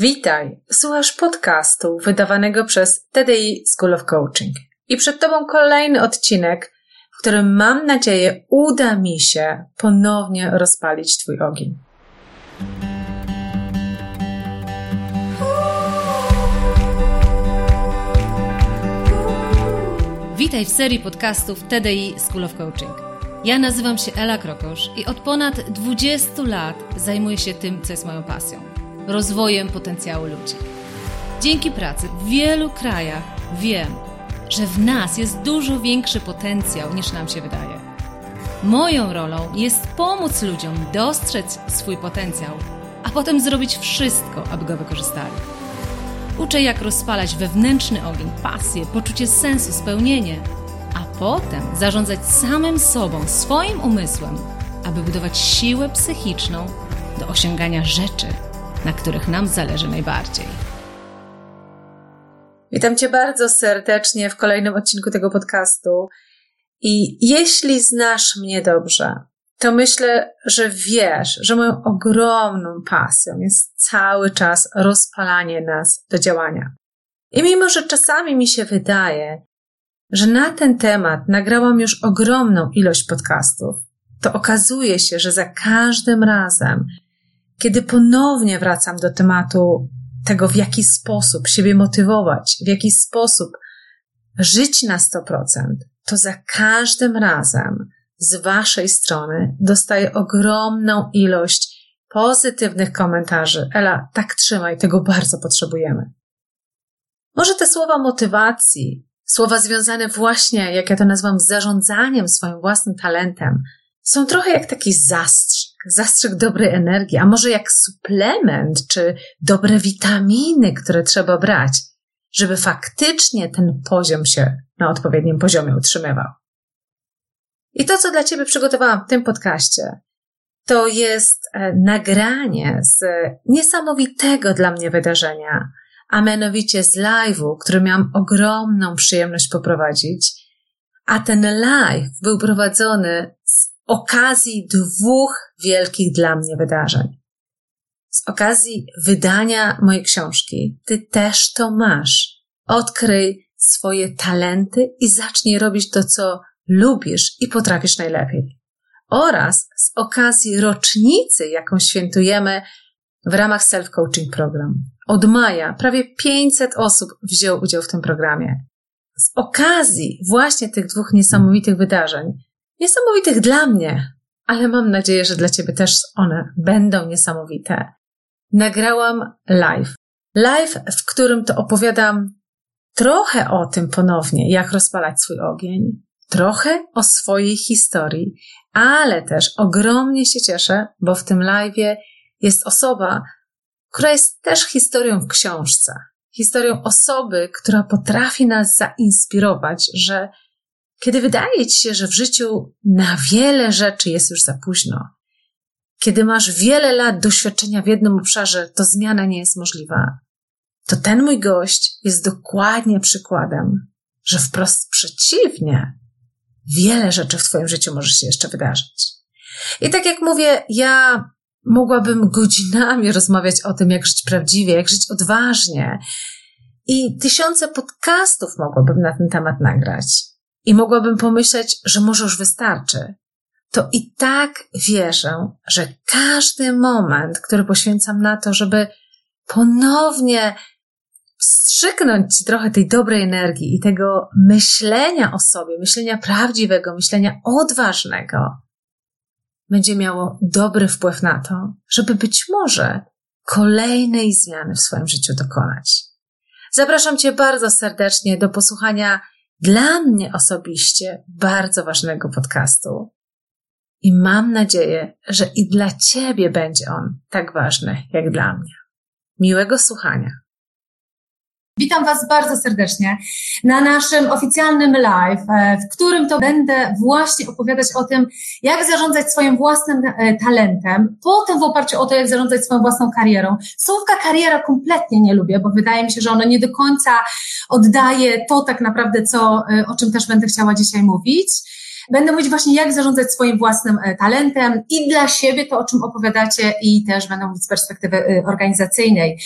Witaj, słuchasz podcastu wydawanego przez TDI School of Coaching. I przed Tobą kolejny odcinek, w którym mam nadzieję uda mi się ponownie rozpalić Twój ogień. Witaj w serii podcastów TDI School of Coaching. Ja nazywam się Ela Krokosz i od ponad 20 lat zajmuję się tym, co jest moją pasją rozwojem potencjału ludzi. Dzięki pracy w wielu krajach wiem, że w nas jest dużo większy potencjał niż nam się wydaje. Moją rolą jest pomóc ludziom dostrzec swój potencjał, a potem zrobić wszystko, aby go wykorzystali. Uczę, jak rozpalać wewnętrzny ogień, pasję, poczucie sensu, spełnienie, a potem zarządzać samym sobą, swoim umysłem, aby budować siłę psychiczną do osiągania rzeczy, na których nam zależy najbardziej. Witam Cię bardzo serdecznie w kolejnym odcinku tego podcastu. I jeśli znasz mnie dobrze, to myślę, że wiesz, że moją ogromną pasją jest cały czas rozpalanie nas do działania. I mimo, że czasami mi się wydaje, że na ten temat nagrałam już ogromną ilość podcastów, to okazuje się, że za każdym razem kiedy ponownie wracam do tematu tego, w jaki sposób siebie motywować, w jaki sposób żyć na 100%, to za każdym razem z Waszej strony dostaję ogromną ilość pozytywnych komentarzy. Ela, tak trzymaj, tego bardzo potrzebujemy. Może te słowa motywacji, słowa związane właśnie, jak ja to nazywam, z zarządzaniem swoim własnym talentem, są trochę jak taki zastrz zastrzyk dobrej energii, a może jak suplement czy dobre witaminy, które trzeba brać, żeby faktycznie ten poziom się na odpowiednim poziomie utrzymywał. I to, co dla Ciebie przygotowałam w tym podcaście, to jest e, nagranie z niesamowitego dla mnie wydarzenia, a mianowicie z live'u, który miałam ogromną przyjemność poprowadzić. A ten live był prowadzony z okazji dwóch wielkich dla mnie wydarzeń. Z okazji wydania mojej książki, ty też to masz. Odkryj swoje talenty i zacznij robić to, co lubisz i potrafisz najlepiej. Oraz z okazji rocznicy, jaką świętujemy w ramach Self-Coaching Program. Od maja prawie 500 osób wzięło udział w tym programie. Z okazji właśnie tych dwóch niesamowitych wydarzeń niesamowitych dla mnie, ale mam nadzieję, że dla Ciebie też one będą niesamowite. Nagrałam live. Live, w którym to opowiadam trochę o tym ponownie, jak rozpalać swój ogień, trochę o swojej historii, ale też ogromnie się cieszę, bo w tym live jest osoba, która jest też historią w książce. Historią osoby, która potrafi nas zainspirować, że kiedy wydaje ci się, że w życiu na wiele rzeczy jest już za późno, kiedy masz wiele lat doświadczenia w jednym obszarze, to zmiana nie jest możliwa, to ten mój gość jest dokładnie przykładem, że wprost przeciwnie, wiele rzeczy w Twoim życiu może się jeszcze wydarzyć. I tak jak mówię, ja mogłabym godzinami rozmawiać o tym, jak żyć prawdziwie, jak żyć odważnie. I tysiące podcastów mogłabym na ten temat nagrać i mogłabym pomyśleć, że może już wystarczy, to i tak wierzę, że każdy moment, który poświęcam na to, żeby ponownie wstrzyknąć trochę tej dobrej energii i tego myślenia o sobie, myślenia prawdziwego, myślenia odważnego, będzie miało dobry wpływ na to, żeby być może kolejnej zmiany w swoim życiu dokonać. Zapraszam Cię bardzo serdecznie do posłuchania dla mnie osobiście bardzo ważnego podcastu. I mam nadzieję, że i dla Ciebie będzie on tak ważny jak dla mnie. Miłego słuchania. Witam Was bardzo serdecznie na naszym oficjalnym live, e, w którym to będę właśnie opowiadać o tym, jak zarządzać swoim własnym e, talentem, potem w oparciu o to, jak zarządzać swoją własną karierą. Słówka kariera kompletnie nie lubię, bo wydaje mi się, że ono nie do końca oddaje to tak naprawdę, co, e, o czym też będę chciała dzisiaj mówić. Będę mówić właśnie, jak zarządzać swoim własnym talentem i dla siebie to, o czym opowiadacie, i też będę mówić z perspektywy organizacyjnej.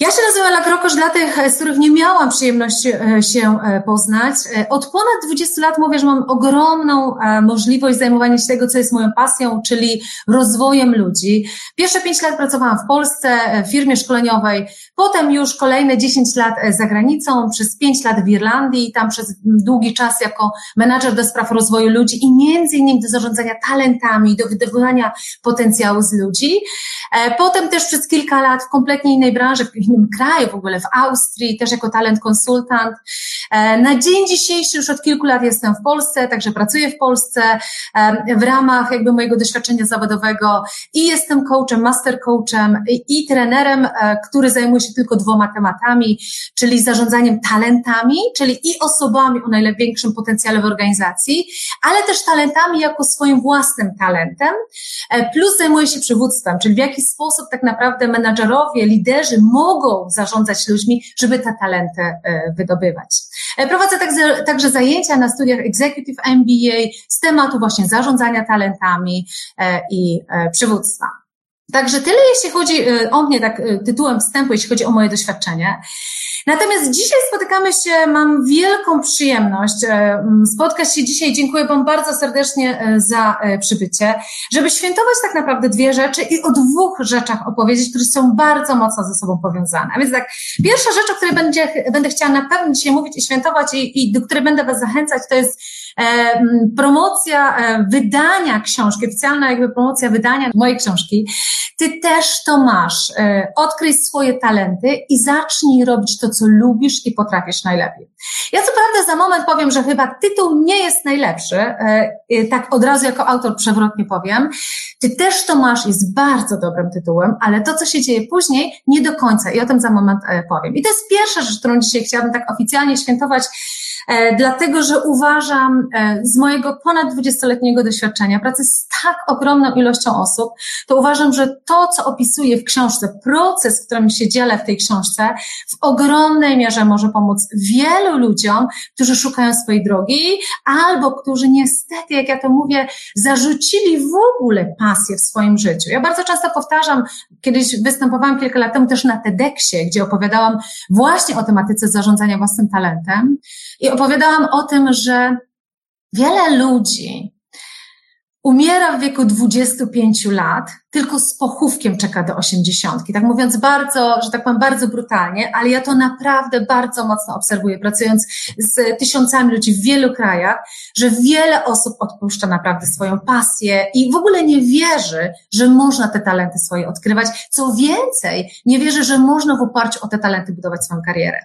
Ja się nazywam Ela Krokosz dla tych, z których nie miałam przyjemności e, się e, poznać. E, od ponad 20 lat mówię, że mam ogromną możliwość zajmowania się tego, co jest moją pasją, czyli rozwojem ludzi. Pierwsze 5 lat pracowałam w Polsce, w firmie szkoleniowej, potem już kolejne 10 lat za granicą, przez 5 lat w Irlandii, tam przez długi czas jako menadżer do spraw rozwoju ludzi i między innymi do zarządzania talentami, do wydobywania potencjału z ludzi. Potem też przez kilka lat w kompletnie innej branży, innym kraju, w ogóle w Austrii, też jako talent konsultant. E, na dzień dzisiejszy już od kilku lat jestem w Polsce, także pracuję w Polsce e, w ramach jakby mojego doświadczenia zawodowego i jestem coachem, master coachem i, trenerem, e, który zajmuje się tylko dwoma tematami, czyli zarządzaniem talentami, czyli i osobami o największym potencjale w organizacji, ale też talentami jako swoim własnym talentem, plus zajmuję się przywództwem, czyli w jaki sposób tak naprawdę menadżerowie, liderzy mogą mogą zarządzać ludźmi, żeby te talenty e, wydobywać. E, prowadzę także, zajęcia na studiach Executive MBA z tematu właśnie zarządzania talentami e, i przywództwa. Także tyle, jeśli chodzi o mnie, tak tytułem wstępu, jeśli chodzi o moje doświadczenie. Natomiast dzisiaj spotykamy się, mam wielką przyjemność spotkać się dzisiaj. Dziękuję Wam bardzo serdecznie za przybycie, żeby świętować tak naprawdę dwie rzeczy i o dwóch rzeczach opowiedzieć, które są bardzo mocno ze sobą powiązane. A więc tak, pierwsza rzecz, o której będzie, będę chciała na pewno dzisiaj mówić i świętować i, i do której będę Was zachęcać, to jest promocja wydania książki, oficjalna jakby promocja wydania mojej książki. Ty też to masz. E, odkryj swoje talenty i zacznij robić to, co lubisz i potrafisz najlepiej. Ja co prawda za moment powiem, że chyba tytuł nie jest najlepszy, e, e, tak od razu jako autor przewrotnie powiem. Ty też to masz, jest bardzo dobrym tytułem, ale to, co się dzieje później, nie do końca i o tym za moment powiem. I to jest pierwsza rzecz, którą dzisiaj chciałabym tak oficjalnie świętować dlatego że uważam z mojego ponad 20-letniego doświadczenia pracy z tak ogromną ilością osób, to uważam, że to, co opisuję w książce, proces, którym się dzielę w tej książce, w ogromnej mierze może pomóc wielu ludziom, którzy szukają swojej drogi albo którzy niestety, jak ja to mówię, zarzucili w ogóle pasję w swoim życiu. Ja bardzo często powtarzam, kiedyś występowałam kilka lat temu też na TEDxie, gdzie opowiadałam właśnie o tematyce zarządzania własnym talentem i opowiadałam o tym, że wiele ludzi umiera w wieku 25 lat, tylko z pochówkiem czeka do 80. Tak mówiąc bardzo, że tak powiem, bardzo brutalnie, ale ja to naprawdę bardzo mocno obserwuję, pracując z tysiącami ludzi w wielu krajach, że wiele osób odpuszcza naprawdę swoją pasję i w ogóle nie wierzy, że można te talenty swoje odkrywać. Co więcej, nie wierzy, że można w oparciu o te talenty budować swoją karierę.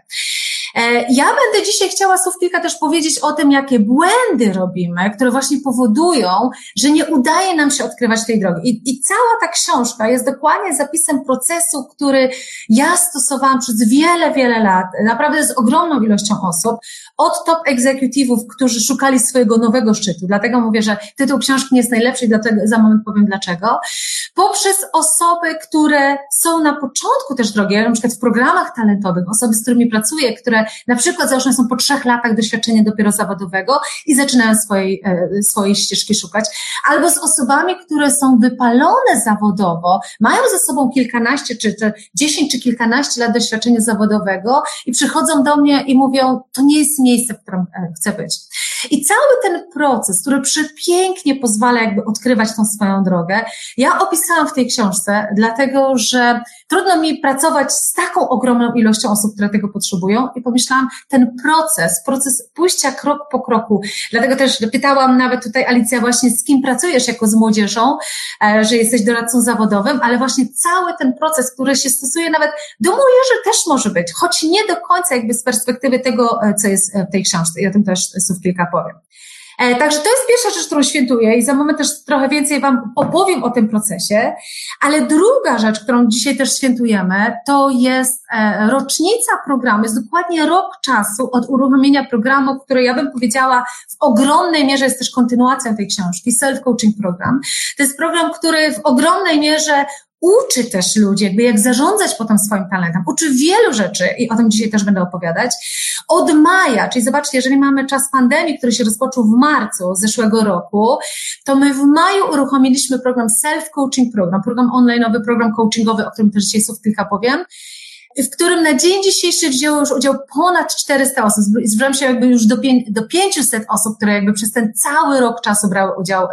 E, ja będę dzisiaj chciała słów kilka też powiedzieć o tym, jakie błędy robimy, które właśnie powodują, że nie udaje nam się odkrywać tej drogi. I, I, cała ta książka jest dokładnie zapisem procesu, który ja stosowałam przez wiele, wiele lat, naprawdę z ogromną ilością osób, od top executive'ów, którzy szukali swojego nowego szczytu. Dlatego mówię, że tytuł książki nie jest najlepszy dlatego za moment powiem dlaczego. Poprzez osoby, które są na początku też drogi, na przykład w programach talentowych, osoby, z którymi pracuję, które na przykład załóżmy są po trzech latach doświadczenia dopiero zawodowego i zaczynają swojej, e, swojej ścieżki szukać, albo z osobami, które są wypalone zawodowo, mają ze sobą kilkanaście, czy, czy dziesięć, czy kilkanaście lat doświadczenia zawodowego i przychodzą do mnie i mówią, to nie jest miejsce, w którym e, chcę być. I cały ten proces, który przepięknie pozwala jakby odkrywać tą swoją drogę, ja opisałam w tej książce, dlatego że trudno mi pracować z taką ogromną ilością osób, które tego potrzebują. I pomyślałam, ten proces, proces pójścia krok po kroku, dlatego też pytałam nawet tutaj Alicja właśnie, z kim pracujesz jako z młodzieżą, e, że jesteś doradcą zawodowym, ale właśnie cały ten proces, który się stosuje nawet do młodzieży też może być, choć nie do końca jakby z perspektywy tego, e, co jest w tej książce. I o tym też słów kilka powiem. E, także to jest pierwsza rzecz, którą świętuję i za moment też trochę więcej Wam opowiem o tym procesie. Ale druga rzecz, którą dzisiaj też świętujemy, to jest e, rocznica programu. Jest dokładnie rok czasu od uruchomienia programu, który ja bym powiedziała w ogromnej mierze jest też kontynuacją tej książki, Self Coaching Program. To jest program, który w ogromnej mierze uczy też ludzi, jakby jak zarządzać potem swoim talentem. Uczy wielu rzeczy i o tym dzisiaj też będę opowiadać. Od maja, czyli zobaczcie, jeżeli mamy czas pandemii, który się rozpoczął w marcu zeszłego roku, to my w maju uruchomiliśmy program Self Coaching Program, program online'owy, program coachingowy, o którym też dzisiaj słów kilka powiem. W którym na dzień dzisiejszy wzięło już udział ponad 400 osób. Zbliżam się jakby już do, do 500 osób, które jakby przez ten cały rok czasu brały udział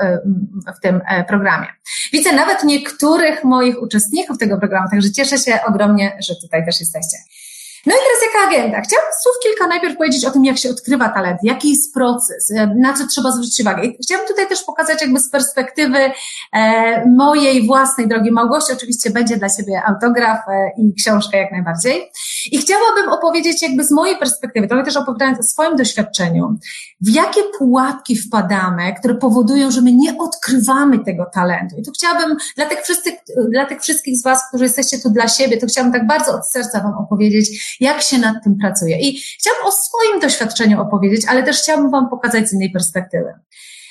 w tym e, programie. Widzę nawet niektórych moich uczestników tego programu, także cieszę się ogromnie, że tutaj też jesteście. No i teraz jaka agenda? Chciałabym słów kilka najpierw powiedzieć o tym, jak się odkrywa talent, jaki jest proces, e, na co trzeba zwrócić uwagę. I chciałabym tutaj też pokazać jakby z perspektywy e, mojej własnej drogi Małgosi. Oczywiście będzie dla siebie autograf e, i książka jak najbardziej. I chciałabym opowiedzieć jakby z mojej perspektywy, trochę też opowiadając o swoim doświadczeniu, w jakie pułapki wpadamy, które powodują, że my nie odkrywamy tego talentu. I tu chciałabym dla tych wszystkich, dla tych wszystkich z Was, którzy jesteście tu dla siebie, to chciałabym tak bardzo od serca Wam opowiedzieć, jak się nad tym pracuje. I chciałabym o swoim doświadczeniu opowiedzieć, ale też chciałabym Wam pokazać z innej perspektywy.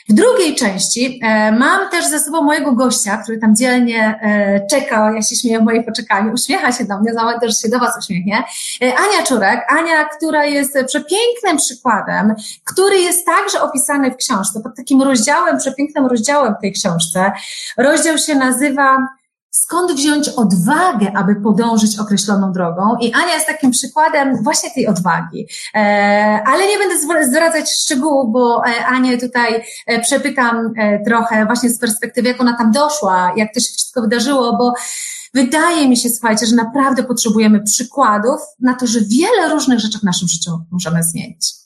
W drugiej części e, mam też ze sobą mojego gościa, który tam dzielnie e, ja się śmieję w mojej poczekaniu, uśmiecha się do mnie, za też się do Was uśmiechnie. E, Ania Czurek, Ania, która jest przepięknym przykładem, który jest także opisany w książce, pod takim rozdziałem, przepięknym rozdziałem w tej książce. Rozdział się nazywa skąd wziąć odwagę, aby podążyć określoną drogą. I Ania jest takim przykładem właśnie tej odwagi. E, ale nie będę zdradzać szczegółów, bo e, Anię tutaj e, przepytam trochę właśnie z perspektywy, jak ona tam doszła, jak to się wszystko wydarzyło, bo Wydaje mi się, słuchajcie, że naprawdę potrzebujemy przykładów na to, że wiele różnych rzeczy w naszym życiu możemy zmienić.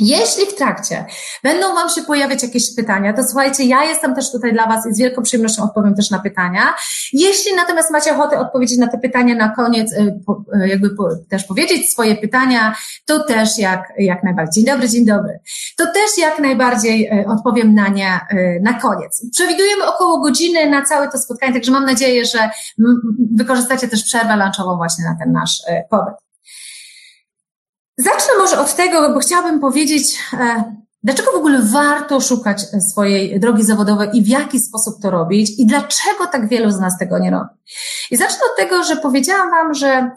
Jeśli w trakcie będą Wam się pojawiać jakieś pytania, to słuchajcie, ja jestem też tutaj dla Was i z wielką przyjemnością odpowiem też na pytania. Jeśli natomiast macie ochotę odpowiedzieć na te pytania na koniec, y, y, jakby też powiedzieć swoje pytania, to też jak, jak najbardziej. Dzień dobry, dzień dobry. To też jak najbardziej y, odpowiem na nie na koniec. Przewidujemy około godziny na całe to spotkanie, także mam nadzieję, że wykorzystacie też przerwę lunchową właśnie na ten nasz pobyt. Zacznę może od tego, bo chciałabym powiedzieć, e, dlaczego w ogóle warto szukać swojej drogi zawodowej i w jaki sposób to robić i dlaczego tak wielu z nas tego nie robi. I zacznę od tego, że powiedziałam Wam, że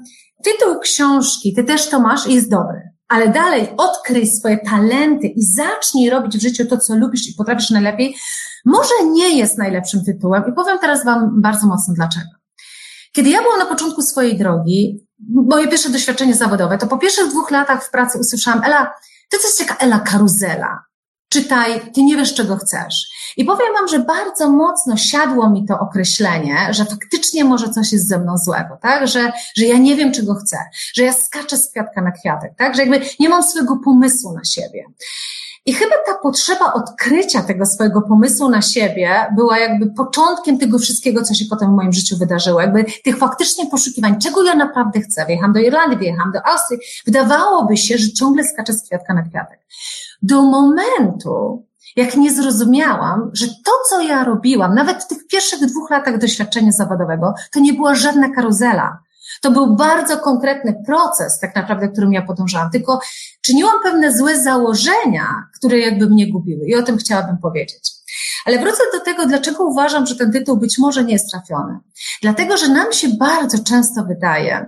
tytuł książki, Ty też to masz, jest dobry. Ale dalej odkryj swoje talenty i zacznij robić w życiu to, co lubisz i potrafisz najlepiej, może nie jest najlepszym tytułem i powiem teraz Wam bardzo mocno dlaczego. Kiedy ja byłam na początku swojej drogi, moje pierwsze doświadczenie zawodowe, to po pierwszych dwóch latach w pracy usłyszałam, Ela, ty coś ciekawe, Ela karuzela. Czytaj, ty nie wiesz, czego chcesz. I powiem wam, że bardzo mocno siadło mi to określenie, że faktycznie może coś jest ze mną złego, tak? Że, że ja nie wiem, czego chcę, że ja skaczę z kwiatka na kwiatek, tak? Że jakby nie mam swojego pomysłu na siebie. I chyba ta potrzeba odkrycia tego swojego pomysłu na siebie była jakby początkiem tego wszystkiego, co się potem w moim życiu wydarzyło. Jakby tych faktycznie poszukiwań, czego ja naprawdę chcę. Wyjechałam do Irlandii, wyjechałam do Austrii. Wydawałoby się, że ciągle skaczę z kwiatka na kwiatek. Do momentu, jak nie zrozumiałam, że to, co ja robiłam, nawet w tych pierwszych dwóch latach doświadczenia zawodowego, to nie była żadna karuzela. To był bardzo konkretny proces, tak naprawdę, którym ja podążałam, tylko czyniłam pewne złe założenia, które jakby mnie gubiły i o tym chciałabym powiedzieć. Ale wrócę do tego, dlaczego uważam, że ten tytuł być może nie jest trafiony. Dlatego, że nam się bardzo często wydaje,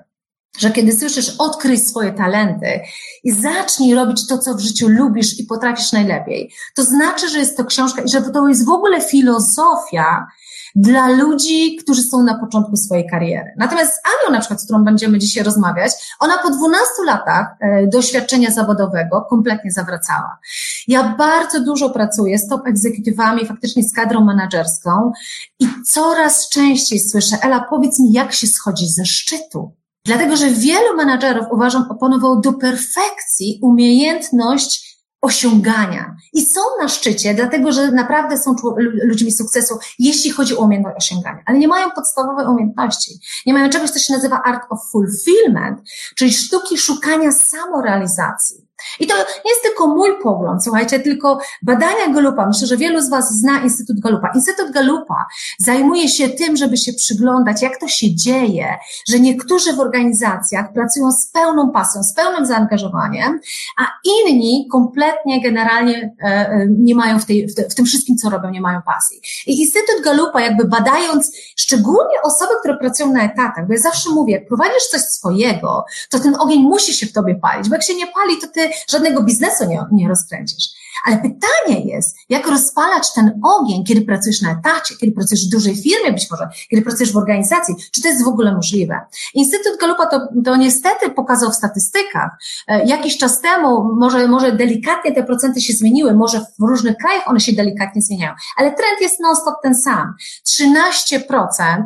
że kiedy słyszysz odkryj swoje talenty i zacznij robić to, co w życiu lubisz i potrafisz najlepiej, to znaczy, że jest to książka i że to jest w ogóle filozofia, dla ludzi, którzy są na początku swojej kariery. Natomiast z Anią, na przykład, z którą będziemy dzisiaj rozmawiać, ona po 12 latach e, doświadczenia zawodowego kompletnie zawracała. Ja bardzo dużo pracuję z top egzekutywami, faktycznie z kadrą menedżerską i coraz częściej słyszę, Ela, powiedz mi, jak się schodzi ze szczytu. Dlatego, że wielu menadżerów, uważam, oponowało do perfekcji umiejętność osiągania. I są na szczycie, dlatego że naprawdę są ludźmi sukcesu, jeśli chodzi o umiejętność osiągania, ale nie mają podstawowej umiejętności. Nie mają czegoś, co się nazywa art of fulfillment, czyli sztuki szukania samorealizacji. I to nie jest tylko mój pogląd, słuchajcie, tylko badania Galupa. Myślę, że wielu z Was zna Instytut Galupa. Instytut Galupa zajmuje się tym, żeby się przyglądać, jak to się dzieje, że niektórzy w organizacjach pracują z pełną pasją, z pełnym zaangażowaniem, a inni kompletnie, generalnie e, e, nie mają w, tej, w tym wszystkim, co robią, nie mają pasji. I Instytut Galupa, jakby badając szczególnie osoby, które pracują na etatach, bo ja zawsze mówię, jak prowadzisz coś swojego, to ten ogień musi się w tobie palić, bo jak się nie pali, to ty żadnego biznesu nie, nie rozkręcisz. Ale pytanie jest, jak rozpalać ten ogień, kiedy pracujesz na etacie, kiedy pracujesz w dużej firmie być może, kiedy pracujesz w organizacji, czy to jest w ogóle możliwe? Instytut Galupa to, to niestety pokazał w statystykach, e, jakiś czas temu, może, może delikatnie te procenty się zmieniły, może w różnych krajach one się delikatnie zmieniają, ale trend jest non-stop ten sam. 13%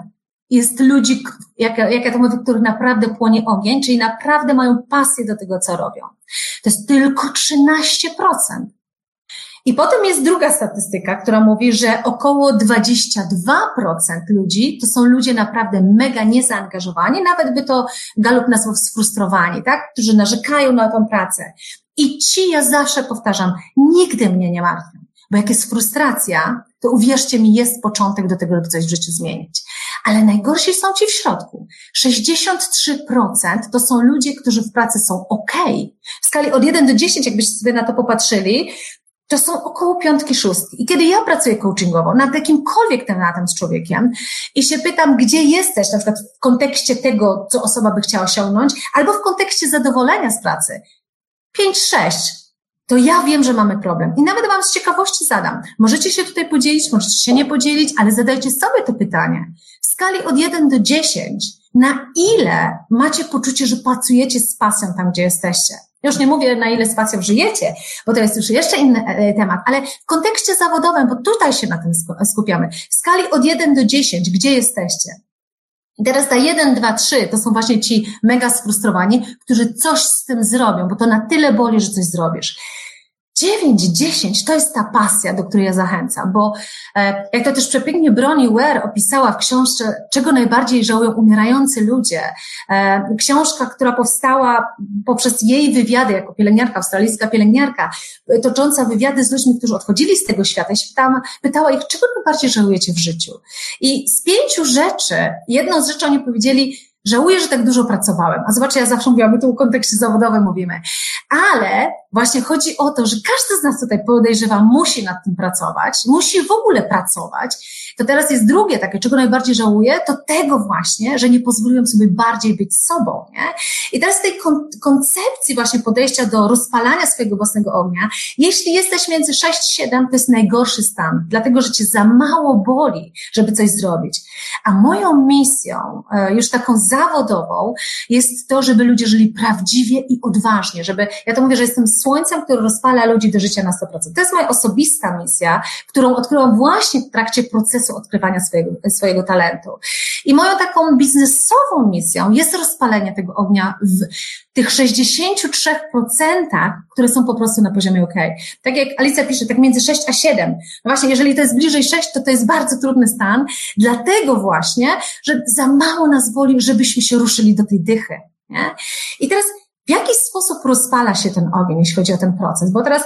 jest ludzi, jak, jak ja to mówię, których naprawdę płonie ogień, czyli naprawdę mają pasję do tego, co robią. To jest tylko 13%. I potem jest druga statystyka, która mówi, że około 22% ludzi to są ludzie naprawdę mega niezaangażowani, nawet by to Galup nazwał sfrustrowani, tak? Którzy narzekają na tę pracę. I ci, ja zawsze powtarzam, nigdy mnie nie martwią. Bo jak jest frustracja, to uwierzcie mi, jest początek do tego, żeby coś w życiu zmienić. Ale najgorsi są ci w środku. 63% to są ludzie, którzy w pracy są ok. W skali od 1 do 10, jakbyście sobie na to popatrzyli, to są około piątki, szóstki. I kiedy ja pracuję coachingowo nad jakimkolwiek tematem z człowiekiem i się pytam, gdzie jesteś, na przykład w kontekście tego, co osoba by chciała osiągnąć, albo w kontekście zadowolenia z pracy, 5-6, to ja wiem, że mamy problem. I nawet Wam z ciekawości zadam. Możecie się tutaj podzielić, możecie się nie podzielić, ale zadajcie sobie to pytanie. W skali od 1 do 10, na ile macie poczucie, że pracujecie z pasją tam, gdzie jesteście? Już nie mówię, na ile z pasją żyjecie, bo to jest już jeszcze inny e, temat, ale w kontekście zawodowym, bo tutaj się na tym skupiamy. W skali od 1 do 10, gdzie jesteście? I teraz ta 1, 2, 3 to są właśnie ci mega sfrustrowani, którzy coś z tym zrobią, bo to na tyle boli, że coś zrobisz. 9, 10 to jest ta pasja, do której ja zachęcam, bo e, jak to też przepięknie Broni Ware opisała w książce Czego najbardziej żałują umierający ludzie, e, książka, która powstała poprzez jej wywiady jako pielęgniarka, australijska pielęgniarka, tocząca wywiady z ludźmi, którzy odchodzili z tego świata. I się pytała, pytała ich, czego najbardziej żałujecie w życiu? I z pięciu rzeczy, jedną z rzeczy oni powiedzieli, Żałuję, że tak dużo pracowałem. A zobaczcie, ja zawsze mówiłam, my tu w kontekście zawodowym mówimy. Ale właśnie chodzi o to, że każdy z nas tutaj podejrzewa, musi nad tym pracować, musi w ogóle pracować. To teraz jest drugie takie, czego najbardziej żałuję, to tego właśnie, że nie pozwoliłem sobie bardziej być sobą, nie? I teraz tej kon koncepcji właśnie podejścia do rozpalania swojego własnego ognia, jeśli jesteś między 6-7, to jest najgorszy stan, dlatego, że cię za mało boli, żeby coś zrobić. A moją misją, e, już taką zawodową, jest to, żeby ludzie żyli prawdziwie i odważnie, żeby, ja to mówię, że jestem słońcem, które rozpala ludzi do życia na 100%. To jest moja osobista misja, którą odkryłam właśnie w trakcie procesu odkrywania swojego, swojego talentu. I moją taką biznesową misją jest rozpalenie tego ognia w tych 63%, które są po prostu na poziomie OK. Tak jak Alicja pisze, tak między 6 a 7. No właśnie, jeżeli to jest bliżej 6, to to jest bardzo trudny stan, dlatego właśnie, że za mało nas woli, żebyśmy się ruszyli do tej dychy. Nie? I teraz w jaki sposób rozpala się ten ogień, jeśli chodzi o ten proces? Bo teraz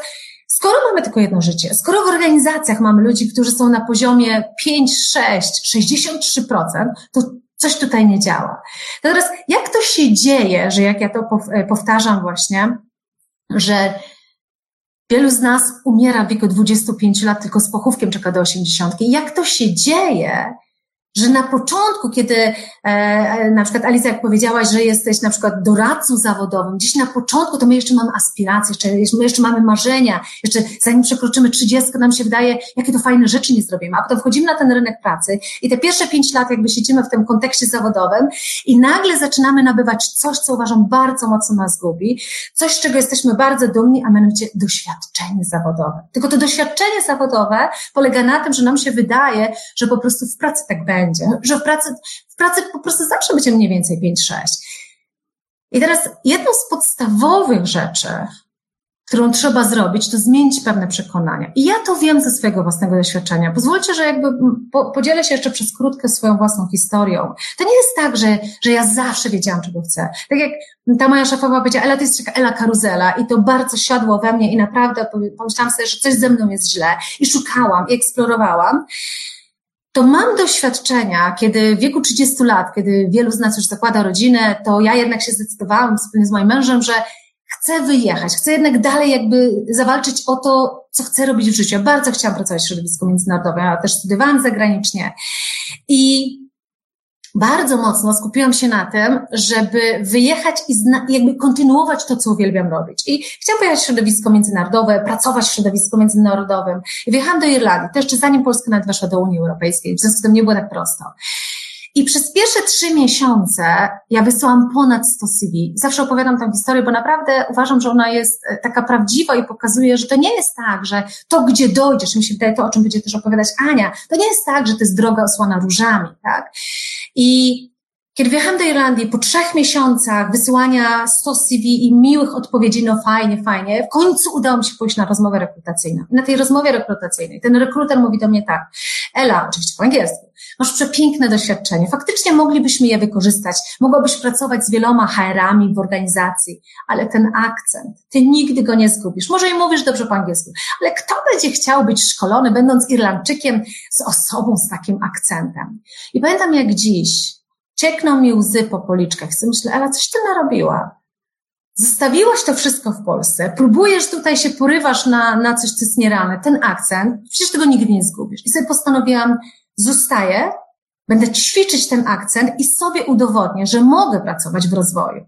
Skoro mamy tylko jedno życie, skoro w organizacjach mamy ludzi, którzy są na poziomie 5, 6, 63%, to coś tutaj nie działa. To teraz, jak to się dzieje, że jak ja to e, powtarzam właśnie, że wielu z nas umiera w wieku 25 lat tylko z pochówkiem czeka do 80. Jak to się dzieje, że na początku, kiedy e, e, na przykład Alicja, jak powiedziałaś, że jesteś na przykład doradcą zawodowym, gdzieś na początku to my jeszcze mamy aspiracje, jeszcze, my jeszcze mamy marzenia, jeszcze zanim przekroczymy 30, nam się wydaje, jakie to fajne rzeczy nie zrobimy, a potem wchodzimy na ten rynek pracy i te pierwsze pięć lat jakby siedzimy w tym kontekście zawodowym i nagle zaczynamy nabywać coś, co uważam bardzo mocno nas gubi, coś, z czego jesteśmy bardzo dumni, a mianowicie doświadczenie zawodowe. Tylko to doświadczenie zawodowe polega na tym, że nam się wydaje, że po prostu w pracy tak będzie, będzie, że w pracy, w pracy po prostu zawsze będzie mniej więcej 5-6. I teraz jedną z podstawowych rzeczy, którą trzeba zrobić, to zmienić pewne przekonania. I ja to wiem ze swojego własnego doświadczenia. Pozwólcie, że jakby po, podzielę się jeszcze przez krótkę swoją własną historią. To nie jest tak, że, że ja zawsze wiedziałam, czego chcę. Tak jak ta moja szefowa powiedziała, Ela, to jest taka Ela Karuzela i to bardzo siadło we mnie i naprawdę pomyślałam sobie, że coś ze mną jest źle i szukałam i eksplorowałam to mam doświadczenia, kiedy w wieku 30 lat, kiedy wielu z nas już zakłada rodzinę, to ja jednak się zdecydowałam wspólnie z moim mężem, że chcę wyjechać, chcę jednak dalej jakby zawalczyć o to, co chcę robić w życiu. Ja bardzo chciałam pracować w środowisku międzynarodowym, ja też studiowałam zagranicznie. I bardzo mocno skupiłam się na tym, żeby wyjechać i jakby kontynuować to, co uwielbiam robić. I chciałam pojechać w środowisko międzynarodowe, pracować w środowisku międzynarodowym. I wyjechałam do Irlandii, to jeszcze zanim Polska nawet weszła do Unii Europejskiej, w związku z tym nie było tak prosto. I przez pierwsze trzy miesiące ja wysłałam ponad 100 CV. Zawsze opowiadam tę historię, bo naprawdę uważam, że ona jest e, taka prawdziwa i pokazuje, że to nie jest tak, że to, gdzie dojdziesz, mi się wydaje to, o czym będzie też opowiadać Ania, to nie jest tak, że to jest droga osłana różami, tak? I kiedy wjechałam do Irlandii, po trzech miesiącach wysyłania 100 CV i miłych odpowiedzi, no fajnie, fajnie, w końcu udało mi się pójść na rozmowę rekrutacyjną. I na tej rozmowie rekrutacyjnej ten rekruter mówi do mnie tak, Ela, oczywiście po angielsku, masz przepiękne doświadczenie, faktycznie moglibyśmy je wykorzystać, mogłabyś pracować z wieloma HR-ami w organizacji, ale ten akcent, ty nigdy go nie zgubisz. Może i mówisz dobrze po angielsku, ale kto będzie chciał być szkolony, będąc Irlandczykiem z osobą z takim akcentem? I pamiętam jak dziś, ciekną mi łzy po policzkach. I myślę, ale coś ty narobiła. Zostawiłaś to wszystko w Polsce, próbujesz tutaj się porywasz na, na coś, co jest nierealne, ten akcent, przecież tego nigdy nie zgubisz. I sobie postanowiłam, zostaję, będę ćwiczyć ten akcent i sobie udowodnię, że mogę pracować w rozwoju.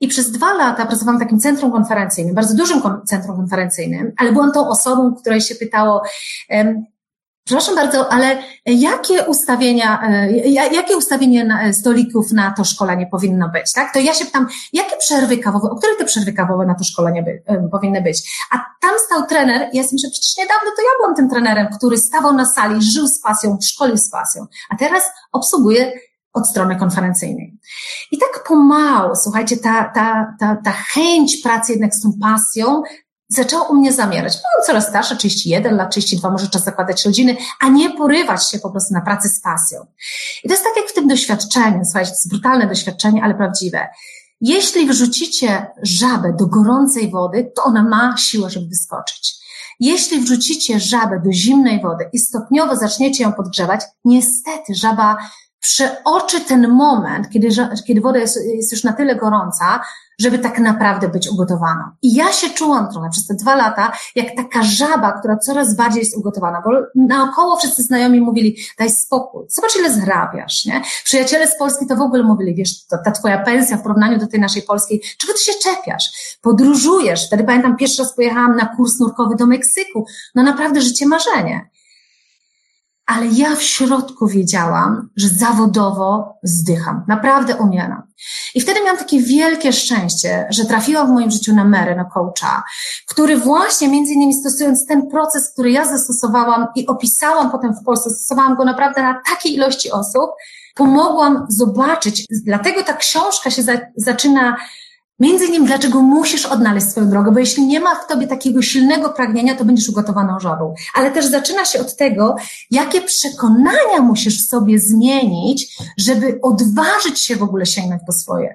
I przez dwa lata pracowałam w takim centrum konferencyjnym, bardzo dużym centrum konferencyjnym, ale byłam tą osobą, której się pytało, Przepraszam bardzo, ale jakie ustawienia, e, jakie ustawienie stolików na to szkolenie powinno być, tak? To ja się pytam, jakie przerwy kawowe, o których te przerwy kawowe na to szkolenie by, e, powinny być? A tam stał trener, ja myślę, przecież niedawno to ja byłam tym trenerem, który stawał na sali, żył z pasją, szkolił z pasją, a teraz obsługuje od strony konferencyjnej. I tak pomału, słuchajcie, ta, ta, ta, ta chęć pracy jednak z tą pasją zaczęło u mnie zamierać. Byłam coraz starsza, 31 lat, 32, może czas zakładać rodziny, a nie porywać się po prostu na pracę z pasją. I to jest tak jak w tym doświadczeniu, słuchajcie, to jest brutalne doświadczenie, ale prawdziwe. Jeśli wrzucicie żabę do gorącej wody, to ona ma siłę, żeby wyskoczyć. Jeśli wrzucicie żabę do zimnej wody i stopniowo zaczniecie ją podgrzewać, niestety żaba przeoczy ten moment, kiedy, kiedy woda jest, jest już na tyle gorąca, żeby tak naprawdę być ugotowaną. I ja się czułam trochę przez te dwa lata, jak taka żaba, która coraz bardziej jest ugotowana, bo naokoło wszyscy znajomi mówili, daj spokój, zobacz ile zarabiasz, nie? Przyjaciele z Polski to w ogóle mówili, wiesz, to, ta twoja pensja w porównaniu do tej naszej polskiej, czego ty się czepiasz? Podróżujesz. Wtedy pamiętam, pierwszy raz pojechałam na kurs nurkowy do Meksyku. No naprawdę życie marzenie ale ja w środku wiedziałam, że zawodowo zdycham, naprawdę umieram. I wtedy miałam takie wielkie szczęście, że trafiłam w moim życiu na Mary, na coacha, który właśnie między innymi stosując ten proces, który ja zastosowałam i opisałam potem w Polsce, stosowałam go naprawdę na takiej ilości osób, pomogłam zobaczyć, dlatego ta książka się za, zaczyna Między innymi, dlaczego musisz odnaleźć swoją drogę, bo jeśli nie ma w tobie takiego silnego pragnienia, to będziesz ugotowaną żabą. Ale też zaczyna się od tego, jakie przekonania musisz sobie zmienić, żeby odważyć się w ogóle sięgnąć po swoje.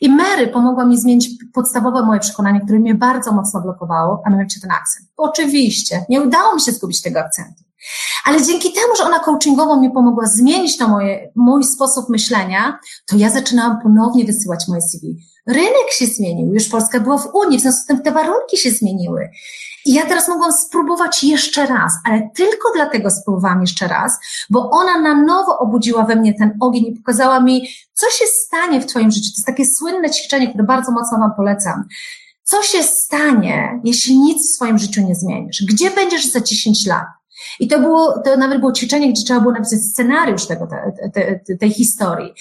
I Mary pomogła mi zmienić podstawowe moje przekonanie, które mnie bardzo mocno blokowało, a mianowicie ten akcent. Oczywiście, nie udało mi się zgubić tego akcentu. Ale dzięki temu, że ona coachingowo mi pomogła zmienić to moje, mój sposób myślenia, to ja zaczynałam ponownie wysyłać moje CV. Rynek się zmienił, już Polska była w Unii, w związku z tym te warunki się zmieniły. I ja teraz mogłam spróbować jeszcze raz, ale tylko dlatego spróbowałam jeszcze raz, bo ona na nowo obudziła we mnie ten ogień i pokazała mi, co się stanie w Twoim życiu. To jest takie słynne ćwiczenie, które bardzo mocno Wam polecam. Co się stanie, jeśli nic w swoim życiu nie zmienisz? Gdzie będziesz za 10 lat? I to było, to nawet było ćwiczenie, gdzie trzeba było napisać scenariusz tego, te, te, tej historii.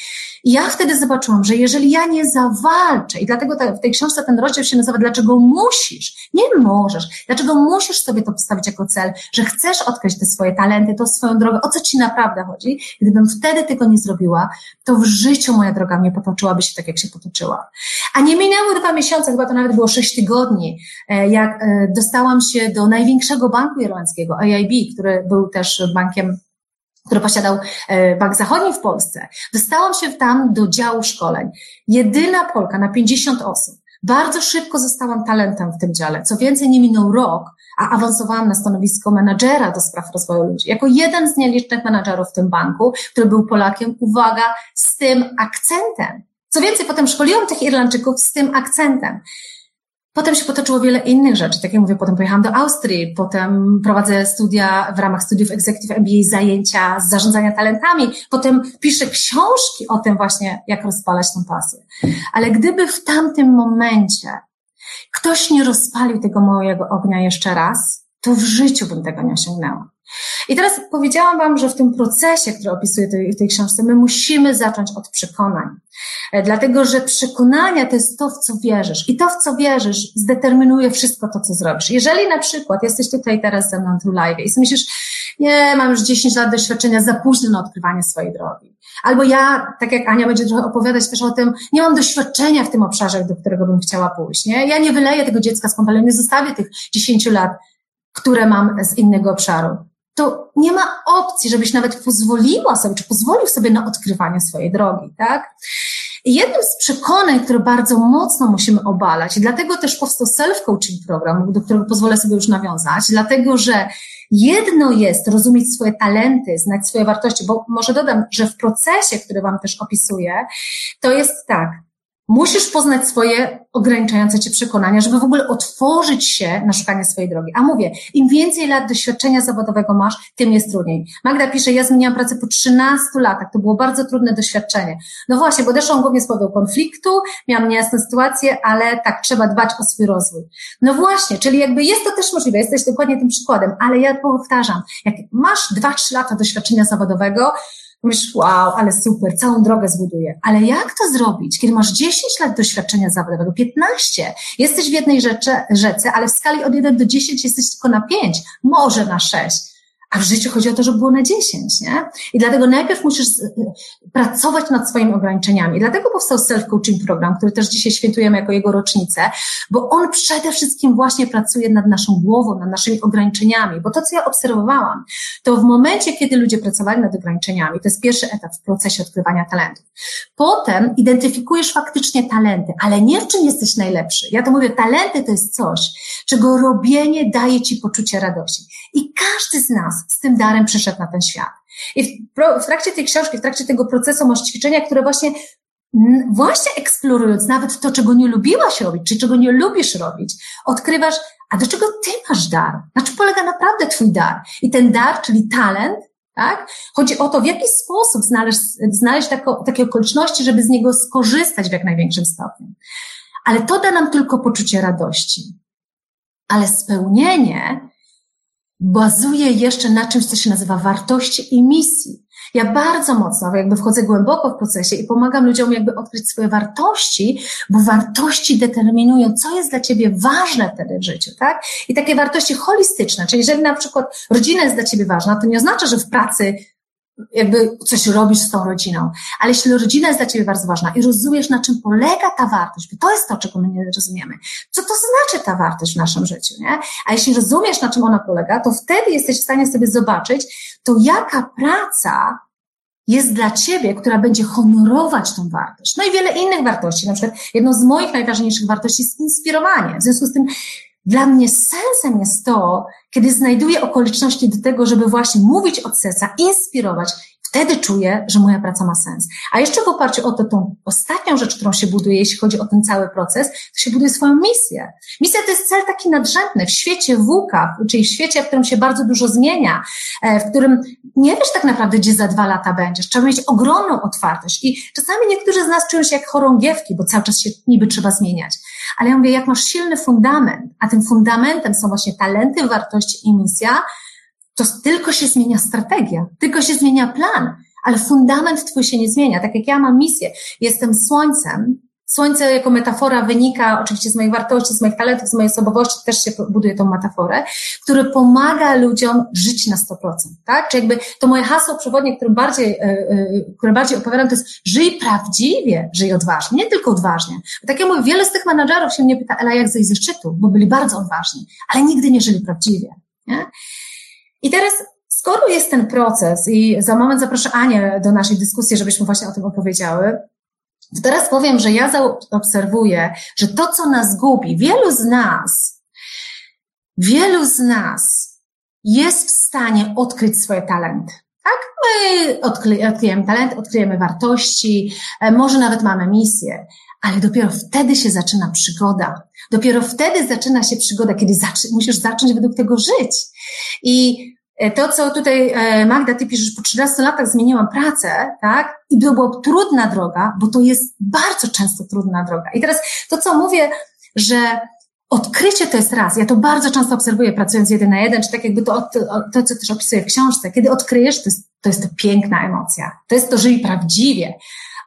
I ja wtedy zobaczyłam, że jeżeli ja nie zawalczę, i dlatego te, w tej książce ten rozdział się nazywa Dlaczego musisz, nie możesz, dlaczego musisz sobie to postawić jako cel, że chcesz odkryć te swoje talenty, tą swoją drogę, o co ci naprawdę chodzi. Gdybym wtedy tego nie zrobiła, to w życiu moja droga nie potoczyłaby się tak, jak się potoczyła. A nie minęły dwa miesiące, chyba to nawet było sześć tygodni, e, jak e, dostałam się do największego banku irlandzkiego, AIB, który był też bankiem który posiadał e, Bank Zachodni w Polsce. Dostałam się tam do działu szkoleń. Jedyna Polka na 50 osób. Bardzo szybko zostałam talentem w tym dziale. Co więcej, nie minął rok, a awansowałam na stanowisko menadżera do spraw rozwoju ludzi. Jako jeden z nielicznych menadżerów w tym banku, który był Polakiem, uwaga, z tym akcentem. Co więcej, potem szkoliłam tych Irlandczyków z tym akcentem. Potem się potoczyło wiele innych rzeczy. Tak jak mówię, potem pojechałam do Austrii, potem prowadzę studia w ramach studiów Executive MBA, zajęcia z zarządzania talentami, potem piszę książki o tym właśnie, jak rozpalać tą pasję. Ale gdyby w tamtym momencie ktoś nie rozpalił tego mojego ognia jeszcze raz, to w życiu bym tego nie osiągnęła. I teraz powiedziałam Wam, że w tym procesie, który opisuję w tej książce, my musimy zacząć od przekonań. E, dlatego, że przekonania to jest to, w co wierzysz. I to, w co wierzysz, zdeterminuje wszystko to, co zrobisz. Jeżeli na przykład jesteś tutaj teraz ze mną tu live i sobie myślisz, nie, mam już 10 lat doświadczenia, za późno na odkrywanie swojej drogi. Albo ja, tak jak Ania będzie trochę opowiadać też o tym, nie mam doświadczenia w tym obszarze, do którego bym chciała pójść, nie? Ja nie wyleję tego dziecka z kąpelą, nie zostawię tych 10 lat, które mam z innego obszaru to nie ma opcji, żebyś nawet pozwoliła sobie, czy pozwolił sobie na odkrywanie swojej drogi, tak? Jednym z przekonań, które bardzo mocno musimy obalać, i dlatego też powstał self-coaching program, do którego pozwolę sobie już nawiązać, dlatego że jedno jest rozumieć swoje talenty, znać swoje wartości, bo może dodam, że w procesie, który Wam też opisuję, to jest tak, Musisz poznać swoje ograniczające cię przekonania, żeby w ogóle otworzyć się na szukanie swojej drogi. A mówię, im więcej lat doświadczenia zawodowego masz, tym jest trudniej. Magda pisze, ja zmieniłam pracę po 13 latach, to było bardzo trudne doświadczenie. No właśnie, bo odeszłam głównie z powodu konfliktu, miałam niejasną sytuację, ale tak, trzeba dbać o swój rozwój. No właśnie, czyli jakby jest to też możliwe, jesteś dokładnie tym przykładem, ale ja powtarzam, jak masz 2-3 lata doświadczenia zawodowego, Mówisz, wow, ale super, całą drogę zbuduję. Ale jak to zrobić, kiedy masz 10 lat doświadczenia zawodowego, 15? Jesteś w jednej rzece, rzece, ale w skali od 1 do 10 jesteś tylko na 5, może na 6. A w życiu chodzi o to, żeby było na 10, nie? I dlatego najpierw musisz pracować nad swoimi ograniczeniami. Dlatego powstał self-coaching program, który też dzisiaj świętujemy jako jego rocznicę, bo on przede wszystkim właśnie pracuje nad naszą głową, nad naszymi ograniczeniami. Bo to, co ja obserwowałam, to w momencie, kiedy ludzie pracowali nad ograniczeniami, to jest pierwszy etap w procesie odkrywania talentów. Potem identyfikujesz faktycznie talenty, ale nie w czym jesteś najlepszy. Ja to mówię, talenty to jest coś, czego robienie daje ci poczucie radości. I każdy z nas z tym darem przyszedł na ten świat. I w, w trakcie tej książki, w trakcie tego procesu masz ćwiczenia, które właśnie właśnie eksplorując nawet to, czego nie lubiłaś robić, czy czego nie lubisz robić, odkrywasz, a do czego ty masz dar? Na czym polega naprawdę twój dar? I ten dar, czyli talent, tak? Chodzi o to, w jaki sposób znaleźć, znaleźć tako, takie okoliczności, żeby z niego skorzystać w jak największym stopniu. Ale to da nam tylko poczucie radości. Ale spełnienie bazuje jeszcze na czymś, co się nazywa wartości i misji. Ja bardzo mocno jakby wchodzę głęboko w procesie i pomagam ludziom jakby odkryć swoje wartości, bo wartości determinują, co jest dla ciebie ważne wtedy w życiu, tak? I takie wartości holistyczne, czyli jeżeli na przykład rodzina jest dla ciebie ważna, to nie oznacza, że w pracy jakby coś robisz z tą rodziną. Ale jeśli rodzina jest dla ciebie bardzo ważna i rozumiesz, na czym polega ta wartość, bo to jest to, czego my nie rozumiemy. Co to znaczy ta wartość w naszym życiu, nie? A jeśli rozumiesz, na czym ona polega, to wtedy jesteś w stanie sobie zobaczyć, to jaka praca jest dla ciebie, która będzie honorować tą wartość. No i wiele innych wartości. Na przykład jedną z moich najważniejszych wartości jest inspirowanie. W związku z tym dla mnie sensem jest to, kiedy znajduję okoliczności do tego, żeby właśnie mówić od serca, inspirować. Wtedy czuję, że moja praca ma sens. A jeszcze w oparciu o to, tą ostatnią rzecz, którą się buduje, jeśli chodzi o ten cały proces, to się buduje swoją misję. Misja to jest cel taki nadrzędny w świecie WUKA, czyli w świecie, w którym się bardzo dużo zmienia, e, w którym nie wiesz tak naprawdę, gdzie za dwa lata będziesz. Trzeba mieć ogromną otwartość. I czasami niektórzy z nas czują się jak chorągiewki, bo cały czas się niby trzeba zmieniać. Ale ja mówię, jak masz silny fundament, a tym fundamentem są właśnie talenty, wartości i misja, to tylko się zmienia strategia, tylko się zmienia plan, ale fundament twój się nie zmienia. Tak jak ja mam misję, jestem słońcem, Słońce jako metafora wynika oczywiście z moich wartości, z moich talentów, z mojej osobowości, też się buduje tą metaforę, który pomaga ludziom żyć na 100%, tak? Czy jakby to moje hasło przewodnie, które bardziej, e, e, które bardziej opowiadam, to jest żyj prawdziwie, żyj odważnie, nie tylko odważnie. Bo tak jak mówię, wiele z tych menadżerów się mnie pyta, Ela, jak zejść ze szczytu, bo byli bardzo odważni, ale nigdy nie żyli prawdziwie, nie? I teraz Skoro jest ten proces i za moment zaproszę Anię do naszej dyskusji, żebyśmy właśnie o tym opowiedziały, to teraz powiem, że ja zaobserwuję, że to, co nas gubi, wielu z nas, wielu z nas jest w stanie odkryć swoje talenty. My odkryjemy talent, odkryjemy wartości, e, może nawet mamy misję, ale dopiero wtedy się zaczyna przygoda. Dopiero wtedy zaczyna się przygoda, kiedy musisz zacząć według tego żyć. I e, to, co tutaj e, Magda, ty piszesz, po 13 latach zmieniłam pracę, tak? I to była trudna droga, bo to jest bardzo często trudna droga. I teraz to, co mówię, że odkrycie to jest raz. Ja to bardzo często obserwuję pracując jeden na jeden, czy tak jakby to, to, to co też opisuję w książce. Kiedy odkryjesz, to jest, to jest to piękna emocja. To jest to, żyj prawdziwie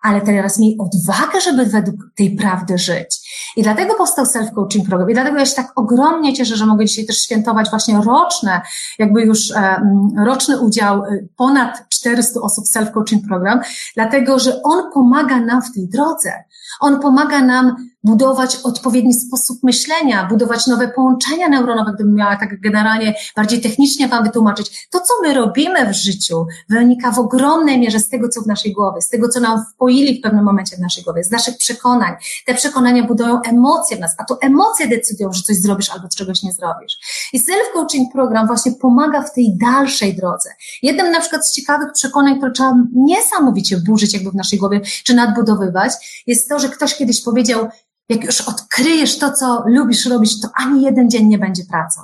ale teraz miej odwagę, żeby według tej prawdy żyć. I dlatego powstał self-coaching program. I dlatego ja się tak ogromnie cieszę, że mogę dzisiaj też świętować właśnie roczne, jakby już e, roczny udział e, ponad 400 osób self-coaching program, dlatego, że on pomaga nam w tej drodze. On pomaga nam budować odpowiedni sposób myślenia, budować nowe połączenia neuronowe, gdybym miała tak generalnie bardziej technicznie Wam wytłumaczyć. To, co my robimy w życiu, wynika w ogromnej mierze z tego, co w naszej głowie, z tego, co nam wpoili w pewnym momencie w naszej głowie, z naszych przekonań. Te przekonania budują emocje w nas, a to emocje decydują, że coś zrobisz albo czegoś nie zrobisz. I self-coaching program właśnie pomaga w tej dalszej drodze. Jednym na przykład z ciekawych przekonań, które trzeba niesamowicie burzyć jakby w naszej głowie, czy nadbudowywać, jest to, że ktoś kiedyś powiedział, jak już odkryjesz to, co lubisz robić, to ani jeden dzień nie będzie pracą.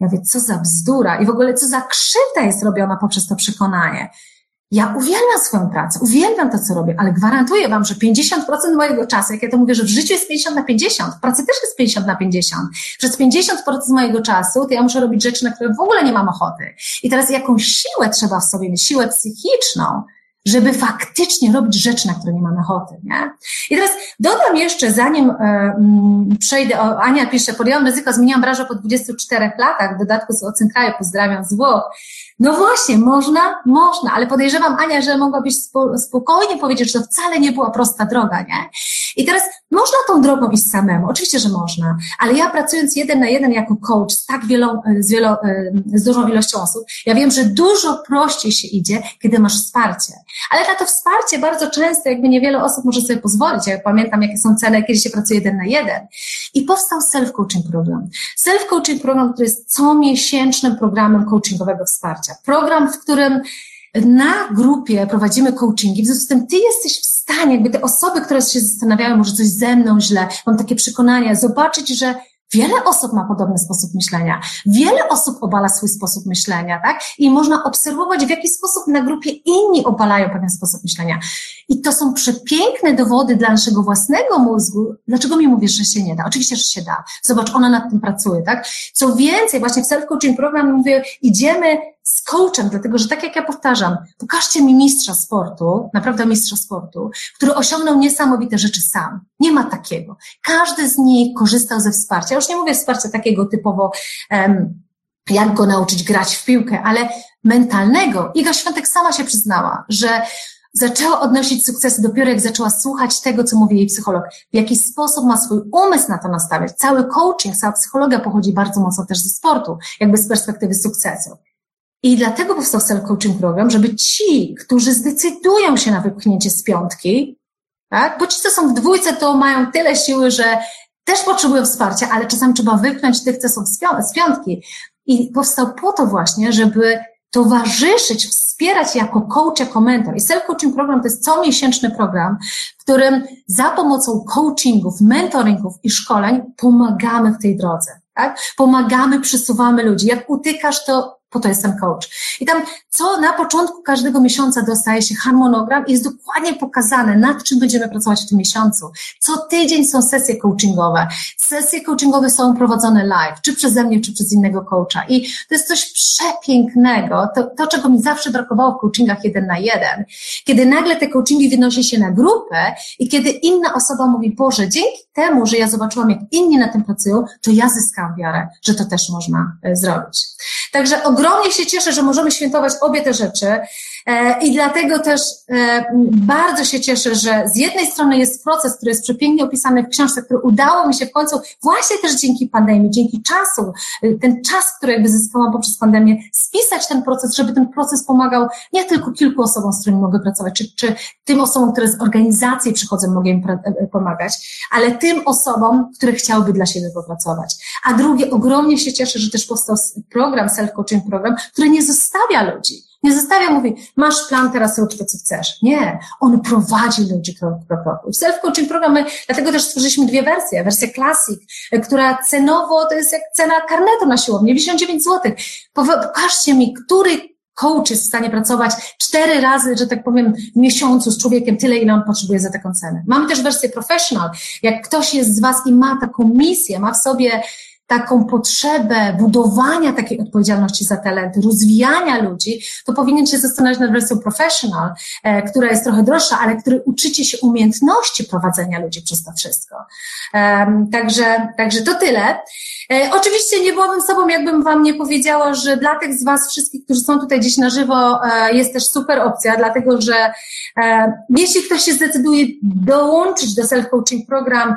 Ja wiem, co za bzdura i w ogóle co za krzywda jest robiona poprzez to przekonanie. Ja uwielbiam swoją pracę, uwielbiam to, co robię, ale gwarantuję Wam, że 50% mojego czasu, jak ja to mówię, że w życiu jest 50 na 50, w pracy też jest 50 na 50. Przez 50% mojego czasu to ja muszę robić rzeczy, na które w ogóle nie mam ochoty. I teraz jakąś siłę trzeba w sobie mieć, siłę psychiczną, żeby faktycznie robić rzeczy, na które nie mamy ochoty, nie? I teraz dodam jeszcze, zanim mm, przejdę, o, Ania pisze, podjęłam ryzyko, zmieniłam branżę po 24 latach, w dodatku z ocen kraju, pozdrawiam z Włoch. No właśnie, można, można, ale podejrzewam, Ania, że mogłabyś spokojnie powiedzieć, że to wcale nie była prosta droga, nie? I teraz można tą drogą iść samemu, oczywiście, że można, ale ja pracując jeden na jeden jako coach z tak wielą, z, wielo, z dużą ilością osób, ja wiem, że dużo prościej się idzie, kiedy masz wsparcie. Ale na to wsparcie bardzo często jakby niewiele osób może sobie pozwolić. Ja pamiętam, jakie są ceny, kiedy się pracuje jeden na jeden. I powstał self-coaching program. Self-coaching program, który jest comiesięcznym programem coachingowego wsparcia. Program, w którym na grupie prowadzimy coachingi, w związku z tym ty jesteś w stanie, jakby te osoby, które się zastanawiają, może coś ze mną źle, mam takie przekonania, zobaczyć, że Wiele osób ma podobny sposób myślenia. Wiele osób obala swój sposób myślenia, tak? I można obserwować, w jaki sposób na grupie inni obalają pewien sposób myślenia. I to są przepiękne dowody dla naszego własnego mózgu. Dlaczego mi mówisz, że się nie da? Oczywiście, że się da. Zobacz, ona nad tym pracuje, tak? Co więcej, właśnie w self-coaching program mówię, idziemy z coachem, dlatego że tak jak ja powtarzam, pokażcie mi mistrza sportu, naprawdę mistrza sportu, który osiągnął niesamowite rzeczy sam. Nie ma takiego. Każdy z nich korzystał ze wsparcia. Już nie mówię wsparcia takiego typowo, um, jak go nauczyć grać w piłkę, ale mentalnego. Iga Świątek sama się przyznała, że zaczęła odnosić sukcesy dopiero jak zaczęła słuchać tego, co mówi jej psycholog, w jaki sposób ma swój umysł na to nastawiać. Cały coaching, cała psychologia pochodzi bardzo mocno też ze sportu, jakby z perspektywy sukcesu. I dlatego powstał self-coaching program, żeby ci, którzy zdecydują się na wypchnięcie z piątki, tak? Bo ci, co są w dwójce, to mają tyle siły, że też potrzebują wsparcia, ale czasami trzeba wypchnąć tych, co są z piątki. I powstał po to właśnie, żeby towarzyszyć, wspierać jako coach, jako mentor. I self-coaching program to jest comiesięczny program, w którym za pomocą coachingów, mentoringów i szkoleń pomagamy w tej drodze. Tak? Pomagamy, przesuwamy ludzi. Jak utykasz, to po to jestem coach. I tam, co na początku każdego miesiąca dostaje się harmonogram i jest dokładnie pokazane, nad czym będziemy pracować w tym miesiącu. Co tydzień są sesje coachingowe. Sesje coachingowe są prowadzone live, czy przeze mnie, czy przez innego coacha. I to jest coś przepięknego, to, to czego mi zawsze brakowało w coachingach jeden na jeden. Kiedy nagle te coachingi wynosi się na grupę i kiedy inna osoba mówi, Boże, dzięki temu, że ja zobaczyłam, jak inni na tym pracują, to ja zyskam wiarę, że to też można e, zrobić. Także ogromnie się cieszę, że możemy świętować obie te rzeczy i dlatego też e, bardzo się cieszę, że z jednej strony jest proces, który jest przepięknie opisany w książce, który udało mi się w końcu właśnie też dzięki pandemii, dzięki czasu, e, ten czas, który jakby zyskałam poprzez pandemię, spisać ten proces, żeby ten proces pomagał nie tylko kilku osobom, z którymi mogę pracować, czy, czy tym osobom, które z organizacji przychodzą, mogę im pomagać, ale tym osobom, które chciałyby dla siebie popracować. A drugie, ogromnie się cieszę, że też powstał program, self-coaching program, który nie zostawia ludzi. Nie zostawia, mówi, masz plan, teraz rób to, co chcesz. Nie, on prowadzi ludzi krok po kroku. Self-coaching program, my, dlatego też stworzyliśmy dwie wersje. Wersję Classic, która cenowo to jest jak cena karnetu na siłowni, 99 zł. Pokażcie mi, który coach jest w stanie pracować cztery razy, że tak powiem, w miesiącu z człowiekiem tyle, ile on potrzebuje za taką cenę. Mamy też wersję professional. Jak ktoś jest z Was i ma taką misję, ma w sobie taką potrzebę budowania takiej odpowiedzialności za talenty, rozwijania ludzi, to powinien się zastanawiać nad wersją professional, e, która jest trochę droższa, ale który uczycie się umiejętności prowadzenia ludzi przez to wszystko. E, także, także to tyle. E, oczywiście nie byłabym sobą, jakbym Wam nie powiedziała, że dla tych z Was wszystkich, którzy są tutaj gdzieś na żywo, e, jest też super opcja, dlatego że e, jeśli ktoś się zdecyduje dołączyć do self-coaching program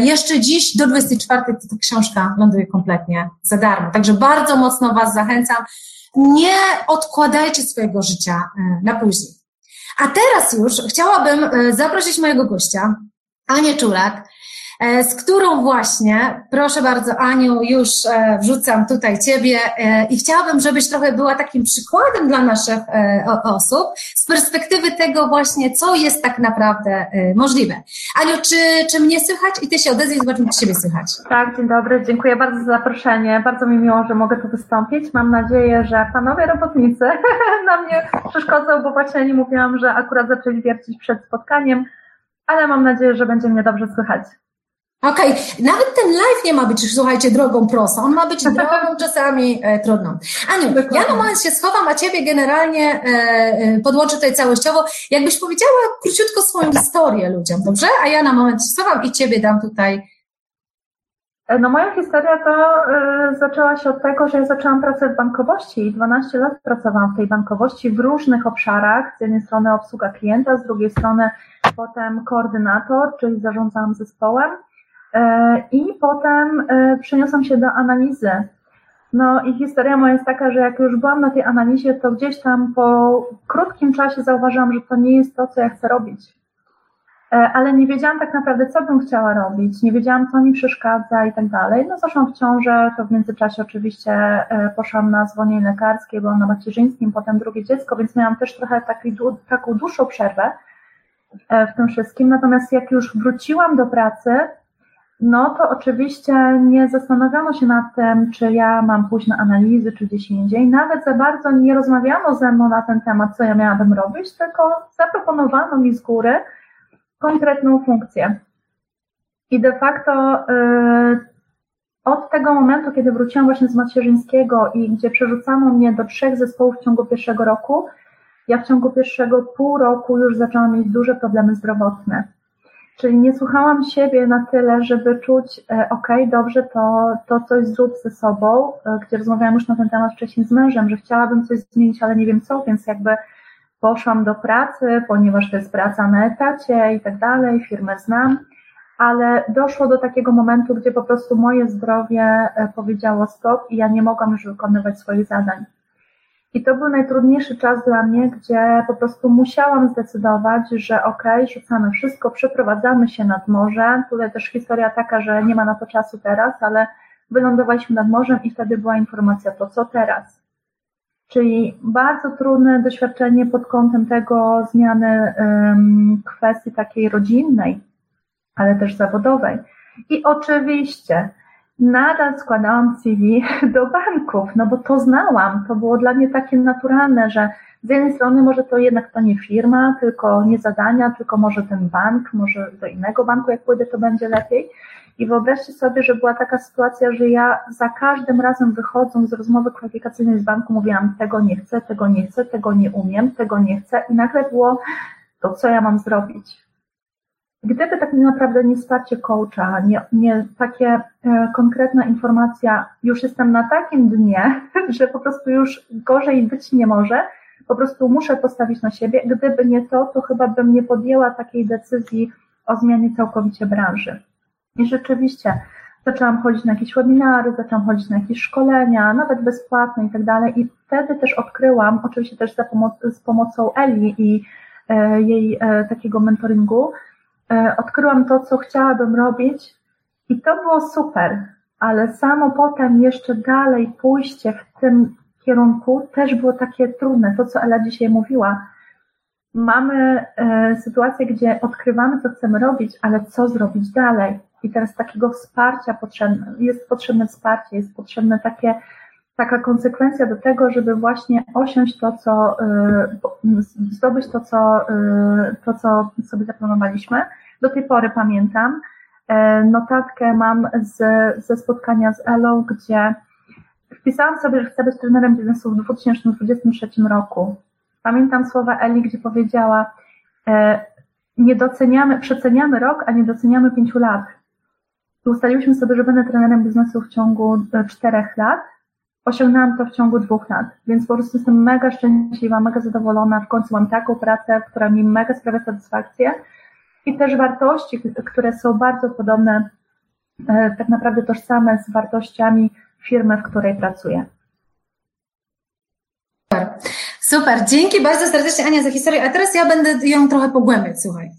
jeszcze dziś do 24, to ta książka ląduje kompletnie za darmo. Także bardzo mocno Was zachęcam. Nie odkładajcie swojego życia na później. A teraz już chciałabym zaprosić mojego gościa, Anię Czulak, z którą właśnie, proszę bardzo Aniu, już e, wrzucam tutaj Ciebie e, i chciałabym, żebyś trochę była takim przykładem dla naszych osób z perspektywy tego właśnie, co jest tak naprawdę możliwe. Aniu, czy, czy mnie słychać? I Ty się odezwij, zobaczymy, czy Ciebie słychać. Tak, dzień dobry, dziękuję bardzo za zaproszenie. Bardzo mi miło, że mogę tu wystąpić. Mam nadzieję, że panowie robotnicy na mnie przeszkodzą, bo właśnie nie mówiłam, że akurat zaczęli wiercić przed spotkaniem, ale mam nadzieję, że będzie mnie dobrze słychać. Okej, okay. nawet ten live nie ma być, słuchajcie, drogą prostą. On ma być drogą czasami e, trudną. Aniu, Dokładnie. ja na moment się schowam, a ciebie generalnie e, e, podłączę tutaj całościowo. Jakbyś powiedziała króciutko swoją historię ludziom, dobrze? A ja na moment się schowam i ciebie dam tutaj. E, no moja historia to y, zaczęła się od tego, że ja zaczęłam pracę w bankowości i 12 lat pracowałam w tej bankowości w różnych obszarach. Z jednej strony obsługa klienta, z drugiej strony potem koordynator, czyli zarządzałam zespołem. E, I potem e, przeniosłam się do analizy. No i historia moja jest taka, że jak już byłam na tej analizie, to gdzieś tam po krótkim czasie zauważyłam, że to nie jest to, co ja chcę robić. E, ale nie wiedziałam tak naprawdę, co bym chciała robić, nie wiedziałam, co mi przeszkadza i tak dalej. No zaszłam w ciążę, to w międzyczasie oczywiście poszłam na zwolnienie lekarskie, byłam na macierzyńskim, potem drugie dziecko, więc miałam też trochę taki, taką dłuższą przerwę w tym wszystkim. Natomiast jak już wróciłam do pracy, no to oczywiście nie zastanawiano się nad tym, czy ja mam pójść na analizy, czy gdzieś indziej. Nawet za bardzo nie rozmawiano ze mną na ten temat, co ja miałabym robić, tylko zaproponowano mi z góry konkretną funkcję. I de facto yy, od tego momentu, kiedy wróciłam właśnie z macierzyńskiego i gdzie przerzucano mnie do trzech zespołów w ciągu pierwszego roku, ja w ciągu pierwszego pół roku już zaczęłam mieć duże problemy zdrowotne. Czyli nie słuchałam siebie na tyle, żeby czuć, e, ok, dobrze, to, to coś zrób ze sobą, e, gdzie rozmawiałam już na ten temat wcześniej z mężem, że chciałabym coś zmienić, ale nie wiem co, więc jakby poszłam do pracy, ponieważ to jest praca na etacie i tak dalej, firmę znam, ale doszło do takiego momentu, gdzie po prostu moje zdrowie e, powiedziało stop i ja nie mogłam już wykonywać swoich zadań. I to był najtrudniejszy czas dla mnie, gdzie po prostu musiałam zdecydować, że okej, okay, rzucamy wszystko, przeprowadzamy się nad morze. Tutaj też historia taka, że nie ma na to czasu teraz, ale wylądowaliśmy nad morzem i wtedy była informacja, to co teraz? Czyli bardzo trudne doświadczenie pod kątem tego zmiany kwestii takiej rodzinnej, ale też zawodowej. I oczywiście nadal składałam CV do banków, no bo to znałam, to było dla mnie takie naturalne, że z jednej strony może to jednak to nie firma, tylko nie zadania, tylko może ten bank, może do innego banku, jak pójdę, to będzie lepiej. I wyobraźcie sobie, że była taka sytuacja, że ja za każdym razem wychodząc z rozmowy kwalifikacyjnej z banku mówiłam, tego nie chcę, tego nie chcę, tego nie umiem, tego nie chcę i nagle było to, co ja mam zrobić. Gdyby tak naprawdę nie wsparcie coacha, nie, nie takie e, konkretna informacja, już jestem na takim dnie, że po prostu już gorzej być nie może, po prostu muszę postawić na siebie. Gdyby nie to, to chyba bym nie podjęła takiej decyzji o zmianie całkowicie branży. I rzeczywiście zaczęłam chodzić na jakieś webinary, zaczęłam chodzić na jakieś szkolenia, nawet bezpłatne i tak dalej. I wtedy też odkryłam, oczywiście też za pomoc, z pomocą Eli i e, jej e, takiego mentoringu, odkryłam to, co chciałabym robić i to było super, ale samo potem jeszcze dalej pójście w tym kierunku też było takie trudne. To, co Ela dzisiaj mówiła. Mamy e, sytuację, gdzie odkrywamy, co chcemy robić, ale co zrobić dalej. I teraz takiego wsparcia potrzebne, jest potrzebne wsparcie, jest potrzebne takie, taka konsekwencja do tego, żeby właśnie osiąść to, co, y, zdobyć to, co, y, to, co sobie zaplanowaliśmy. Do tej pory pamiętam, e, notatkę mam z, ze spotkania z Elą, gdzie wpisałam sobie, że chcę być trenerem biznesu w 2023 roku. Pamiętam słowa Eli, gdzie powiedziała, e, nie doceniamy, przeceniamy rok, a nie doceniamy pięciu lat. Ustaliłyśmy sobie, że będę trenerem biznesu w ciągu e, czterech lat. Osiągnęłam to w ciągu dwóch lat, więc po prostu jestem mega szczęśliwa, mega zadowolona. W końcu mam taką pracę, która mi mega sprawia satysfakcję i też wartości, które są bardzo podobne, e, tak naprawdę tożsame z wartościami firmy, w której pracuję. Super. Super, dzięki bardzo serdecznie Ania za historię, a teraz ja będę ją trochę pogłębiać, słuchaj,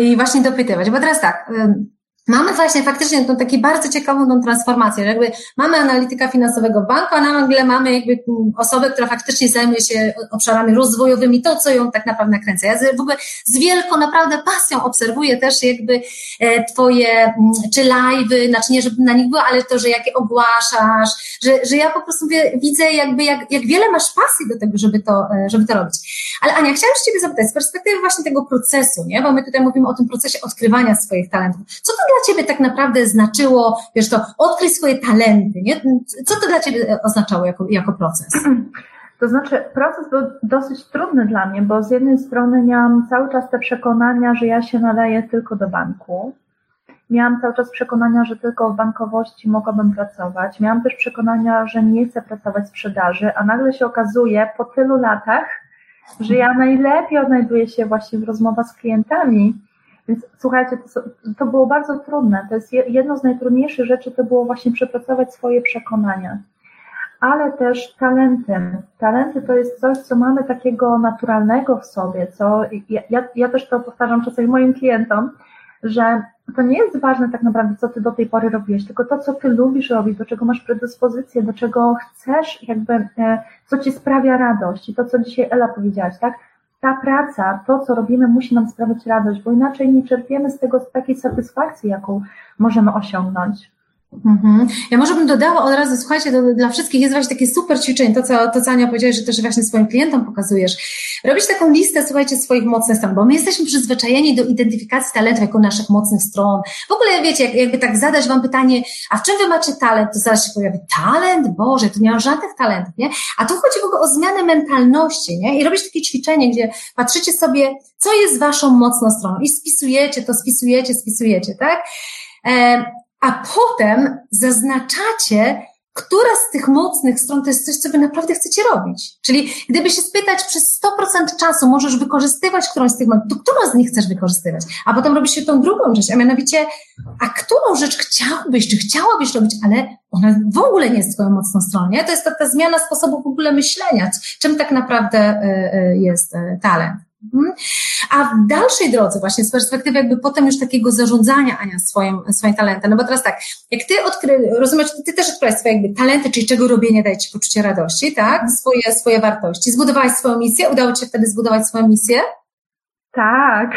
i właśnie dopytywać, bo teraz tak, Mamy właśnie faktycznie tą taką bardzo ciekawą tą transformację, jakby mamy analityka finansowego w banku, a nagle mamy jakby osobę, która faktycznie zajmuje się obszarami rozwojowymi, to co ją tak naprawdę nakręca. Ja w ogóle z wielką naprawdę pasją obserwuję też jakby e, twoje czy live'y, znaczy nie, żeby na nich było, ale to, że jakie ogłaszasz, że, że ja po prostu widzę jakby jak, jak wiele masz pasji do tego, żeby to, e, żeby to robić. Ale Ania, chciałam się Ciebie zapytać z perspektywy właśnie tego procesu, nie? Bo my tutaj mówimy o tym procesie odkrywania swoich talentów. Co to dla Ciebie tak naprawdę znaczyło, wiesz, to odkryj swoje talenty, nie? Co to dla Ciebie oznaczało jako, jako proces? To znaczy, proces był dosyć trudny dla mnie, bo z jednej strony miałam cały czas te przekonania, że ja się nadaję tylko do banku. Miałam cały czas przekonania, że tylko w bankowości mogłabym pracować. Miałam też przekonania, że nie chcę pracować w sprzedaży, a nagle się okazuje po tylu latach, że ja najlepiej odnajduję się właśnie w rozmowach z klientami więc słuchajcie, to, to było bardzo trudne. To jest jedno z najtrudniejszych rzeczy, to było właśnie przepracować swoje przekonania. Ale też talenty. Talenty to jest coś, co mamy takiego naturalnego w sobie, co ja, ja, ja też to powtarzam czasami moim klientom, że to nie jest ważne tak naprawdę, co ty do tej pory robisz, tylko to, co ty lubisz robić, do czego masz predyspozycję, do czego chcesz, jakby, e, co ci sprawia radość. I to, co dzisiaj Ela powiedziałaś, tak? Ta praca, to co robimy, musi nam sprawiać radość, bo inaczej nie czerpiemy z tego takiej satysfakcji, jaką możemy osiągnąć. Mhm. Ja może bym dodała od razu, słuchajcie, dla wszystkich jest właśnie takie super ćwiczenie, to co, to co Ania powiedziałaś, że też właśnie swoim klientom pokazujesz. Robić taką listę, słuchajcie, swoich mocnych stron, bo my jesteśmy przyzwyczajeni do identyfikacji talentów jako naszych mocnych stron. W ogóle wiecie, jak, jakby tak zadać wam pytanie, a w czym wy macie talent, to zaraz się pojawi talent? Boże, tu nie ma żadnych talentów, nie? A tu chodzi w ogóle o zmianę mentalności, nie? I robić takie ćwiczenie, gdzie patrzycie sobie, co jest waszą mocną stroną i spisujecie to, spisujecie, spisujecie, tak? A potem zaznaczacie, która z tych mocnych stron to jest coś, co wy naprawdę chcecie robić. Czyli gdyby się spytać przez 100% czasu możesz wykorzystywać którąś z tych to którą z nich chcesz wykorzystywać? A potem robisz się tą drugą rzecz, a mianowicie, a którą rzecz chciałbyś, czy chciałabyś robić, ale ona w ogóle nie jest twoją mocną stroną, nie? To jest ta, ta zmiana sposobu w ogóle myślenia, czym tak naprawdę e, e, jest e, talent. Mhm. A w dalszej drodze, właśnie z perspektywy jakby potem już takiego zarządzania Ania swoim, swoim talentem, no bo teraz tak, jak ty odkry, rozumiesz, ty też odkryłaś swoje jakby talenty, czyli czego robienie daje ci poczucie radości, tak? Swoje, swoje wartości. Zbudowałaś swoją misję, udało ci się wtedy zbudować swoją misję? Tak.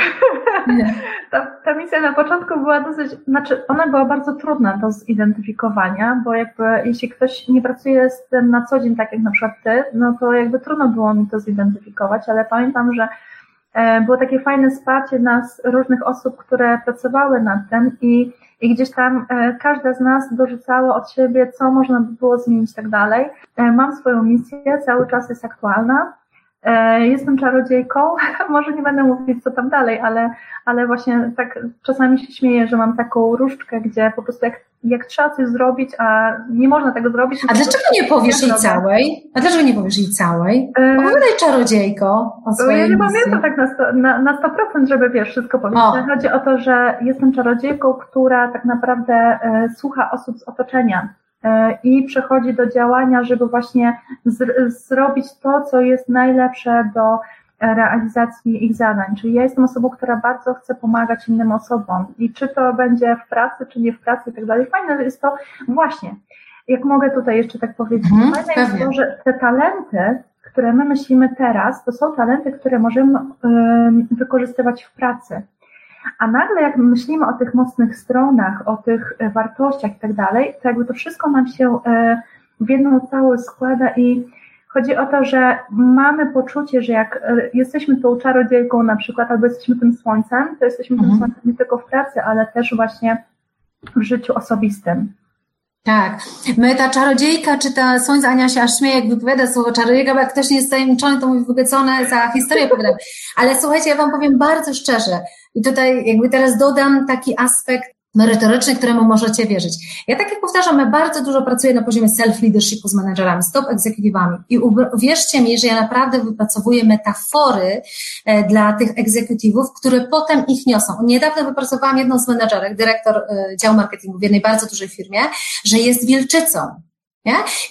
Ta, ta misja na początku była dosyć, znaczy ona była bardzo trudna do zidentyfikowania, bo jakby jeśli ktoś nie pracuje z tym na co dzień, tak jak na przykład ty, no to jakby trudno było mi to zidentyfikować, ale pamiętam, że było takie fajne wsparcie nas, różnych osób, które pracowały nad tym i, i gdzieś tam e, każda z nas dorzucała od siebie, co można by było zmienić i tak dalej. E, mam swoją misję, cały czas jest aktualna. Jestem czarodziejką, może nie będę mówić co tam dalej, ale, ale właśnie tak czasami się śmieję, że mam taką różdżkę, gdzie po prostu jak jak trzeba coś zrobić, a nie można tego zrobić. A dlaczego nie powiesz jej całej? A dlaczego nie powiesz jej całej? E, Opowiadaj czarodziejko o swojej Ja nie pamiętam tak na 100%, na, na 100% żeby wiesz, wszystko powiedzieć. O. Chodzi o to, że jestem czarodziejką, która tak naprawdę e, słucha osób z otoczenia e, i przechodzi do działania, żeby właśnie zrobić to, co jest najlepsze do realizacji ich zadań. Czyli ja jestem osobą, która bardzo chce pomagać innym osobom i czy to będzie w pracy, czy nie w pracy i tak dalej. Fajne jest to właśnie, jak mogę tutaj jeszcze tak powiedzieć, mhm, fajne pewnie. jest to, że te talenty, które my myślimy teraz, to są talenty, które możemy wykorzystywać w pracy. A nagle jak myślimy o tych mocnych stronach, o tych e, wartościach i tak dalej, to jakby to wszystko nam się e, w jedną całość składa i chodzi o to, że mamy poczucie, że jak e, jesteśmy tą czarodziejką na przykład, albo jesteśmy tym słońcem, to jesteśmy mhm. tym słońcem nie tylko w pracy, ale też właśnie w życiu osobistym. Tak. My, ta czarodziejka, czy ta słońce, Ania się aż śmieje, jak wypowiada słowo czarodziejka, bo jak ktoś nie jest tajemniczony, to mówi wypiecone za historię opowiadam. Ale słuchajcie, ja wam powiem bardzo szczerze i tutaj jakby teraz dodam taki aspekt merytoryczny, któremu możecie wierzyć. Ja tak jak powtarzam, ja bardzo dużo pracuję na poziomie self-leadershipu z menedżerami, z top executive'ami i uwierzcie mi, że ja naprawdę wypracowuję metafory e, dla tych executive'ów, które potem ich niosą. Niedawno wypracowałam jedną z menedżerek, dyrektor e, działu marketingu w jednej bardzo dużej firmie, że jest wilczycą.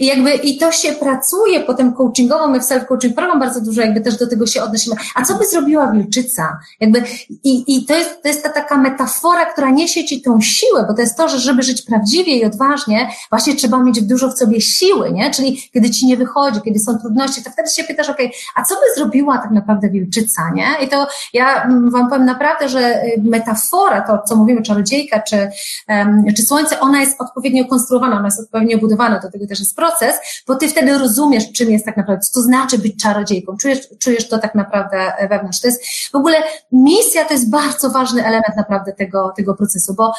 I jakby i to się pracuje potem coachingowo, my w self-coaching program bardzo dużo jakby też do tego się odnosimy. A co by zrobiła wilczyca? Jakby i, i to jest, to jest ta taka metafora, która niesie ci tą siłę, bo to jest to, że żeby żyć prawdziwie i odważnie, właśnie trzeba mieć dużo w sobie siły, nie? Czyli kiedy ci nie wychodzi, kiedy są trudności, to wtedy się pytasz, okej, okay, a co by zrobiła tak naprawdę wilczyca, nie? I to ja mm, wam powiem naprawdę, że y, metafora, to co mówimy, czarodziejka czy, um, czy słońce, ona jest odpowiednio konstruowana, ona jest odpowiednio budowana do tego też jest proces, bo ty wtedy rozumiesz, czym jest tak naprawdę, co to znaczy być czarodziejką, czujesz, czujesz to tak naprawdę wewnątrz. To jest w ogóle misja to jest bardzo ważny element naprawdę tego, tego procesu, bo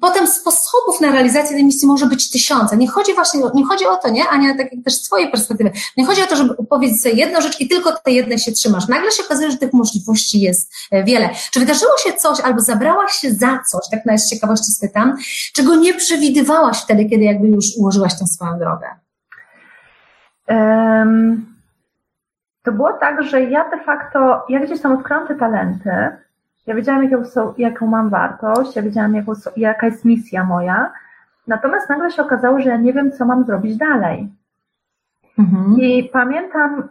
potem sposobów na realizację tej misji może być tysiące. Nie chodzi właśnie, nie chodzi o to, nie, Ania, tak jak też z twojej perspektywy, nie chodzi o to, żeby powiedzieć sobie jedną rzecz i tylko tej jednej się trzymasz. Nagle się okazuje, że tych możliwości jest e, wiele. Czy wydarzyło się coś, albo zabrałaś się za coś, tak na z ciekawości spytam, czego nie przewidywałaś wtedy, kiedy jakby już ułożyłaś tą swoją swoją drogę? To było tak, że ja de facto, ja gdzieś tam odkryłam te talenty, ja wiedziałam, jaką, są, jaką mam wartość, ja wiedziałam, jaką, jaka jest misja moja, natomiast nagle się okazało, że ja nie wiem, co mam zrobić dalej. Mhm. I pamiętam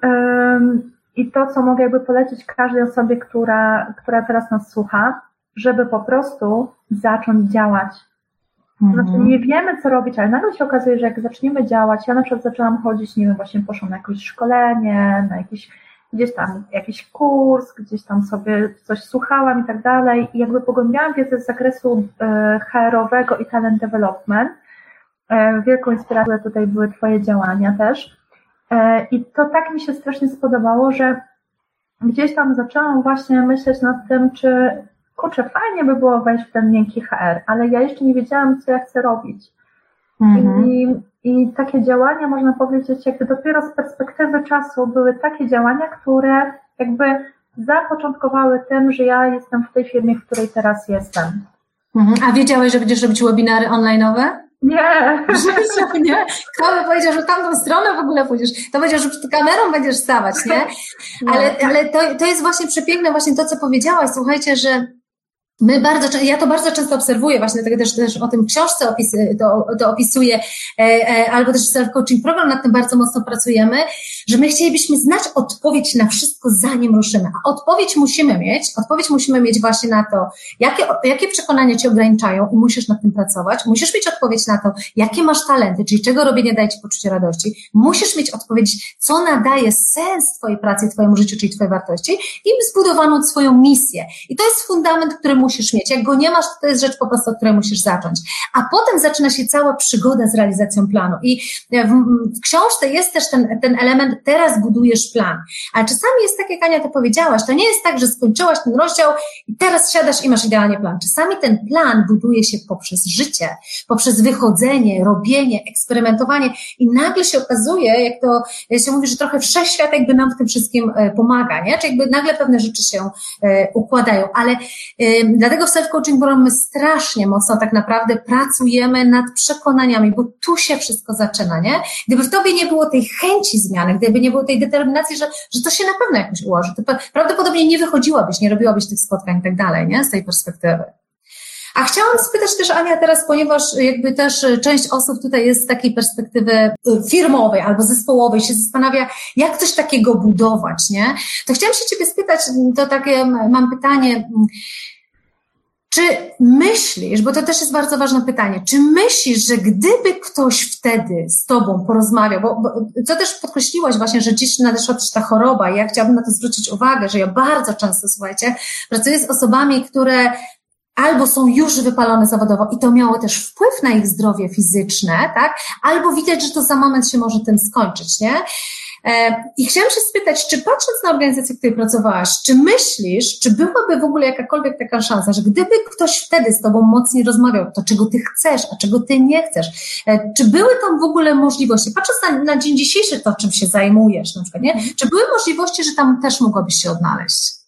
i to, co mogę jakby polecić każdej osobie, która, która teraz nas słucha, żeby po prostu zacząć działać. Znaczy mhm. nie wiemy, co robić, ale nagle się okazuje, że jak zaczniemy działać, ja na przykład zaczęłam chodzić, nie wiem, właśnie poszłam na jakieś szkolenie, na jakiś gdzieś tam jakiś kurs, gdzieś tam sobie coś słuchałam i tak dalej i jakby pogłębiałam wiedzę z zakresu e, HR-owego i talent development. E, wielką inspiracją tutaj były Twoje działania też. E, I to tak mi się strasznie spodobało, że gdzieś tam zaczęłam właśnie myśleć nad tym, czy kurczę, fajnie by było wejść w ten miękki HR, ale ja jeszcze nie wiedziałam, co ja chcę robić. Mhm. I, I takie działania, można powiedzieć, jakby dopiero z perspektywy czasu były takie działania, które jakby zapoczątkowały tym, że ja jestem w tej firmie, w której teraz jestem. Mhm. A wiedziałeś, że będziesz robić webinary online'owe? Nie. Że nie? Kto by powiedział, że tamtą stronę w ogóle pójdziesz? To powiedział, że przed kamerą będziesz stawać, nie? Ale, ale to, to jest właśnie przepiękne, właśnie to, co powiedziałaś. Słuchajcie, że My bardzo, ja to bardzo często obserwuję, właśnie dlatego też, też o tym w książce opis, to, to opisuję, e, e, albo też self-coaching program, nad tym bardzo mocno pracujemy, że my chcielibyśmy znać odpowiedź na wszystko, zanim ruszymy. A odpowiedź musimy mieć, odpowiedź musimy mieć właśnie na to, jakie, jakie przekonania cię ograniczają i musisz nad tym pracować. Musisz mieć odpowiedź na to, jakie masz talenty, czyli czego robienie daje ci poczucie radości. Musisz mieć odpowiedź, co nadaje sens twojej pracy twojemu życiu, czyli twojej wartości i zbudowaną swoją misję. I to jest fundament, który musisz mieć. Jak go nie masz, to jest rzecz po prostu, od której musisz zacząć. A potem zaczyna się cała przygoda z realizacją planu. I w, w książce jest też ten, ten element, teraz budujesz plan. Ale czasami jest tak, jak Ania to powiedziałaś, to nie jest tak, że skończyłaś ten rozdział i teraz siadasz i masz idealnie plan. Czasami ten plan buduje się poprzez życie, poprzez wychodzenie, robienie, eksperymentowanie i nagle się okazuje, jak to się mówi, że trochę wszechświat jakby nam w tym wszystkim e, pomaga, nie? Czy jakby nagle pewne rzeczy się e, układają, ale Dlatego w self-coaching program my strasznie mocno tak naprawdę pracujemy nad przekonaniami, bo tu się wszystko zaczyna, nie? Gdyby w tobie nie było tej chęci zmiany, gdyby nie było tej determinacji, że, że to się na pewno jakoś ułoży, to prawdopodobnie nie wychodziłabyś, nie robiłabyś tych spotkań i tak dalej, nie? Z tej perspektywy. A chciałam spytać też Ania teraz, ponieważ jakby też część osób tutaj jest z takiej perspektywy firmowej albo zespołowej, się zastanawia, jak coś takiego budować, nie? To chciałam się Ciebie spytać, to takie mam pytanie, czy myślisz, bo to też jest bardzo ważne pytanie, czy myślisz, że gdyby ktoś wtedy z tobą porozmawiał, bo, bo co też podkreśliłaś właśnie, że dziś nadeszła też ta choroba ja chciałabym na to zwrócić uwagę, że ja bardzo często, słuchajcie, pracuję z osobami, które albo są już wypalone zawodowo i to miało też wpływ na ich zdrowie fizyczne, tak? Albo widać, że to za moment się może tym skończyć, nie? E, I chciałam się spytać, czy patrząc na organizację, w której pracowałaś, czy myślisz, czy byłaby w ogóle jakakolwiek taka szansa, że gdyby ktoś wtedy z tobą mocniej rozmawiał, to czego ty chcesz, a czego ty nie chcesz, e, czy były tam w ogóle możliwości, patrząc na, na dzień dzisiejszy, to czym się zajmujesz na przykład, nie? Czy były możliwości, że tam też mogłabyś się odnaleźć?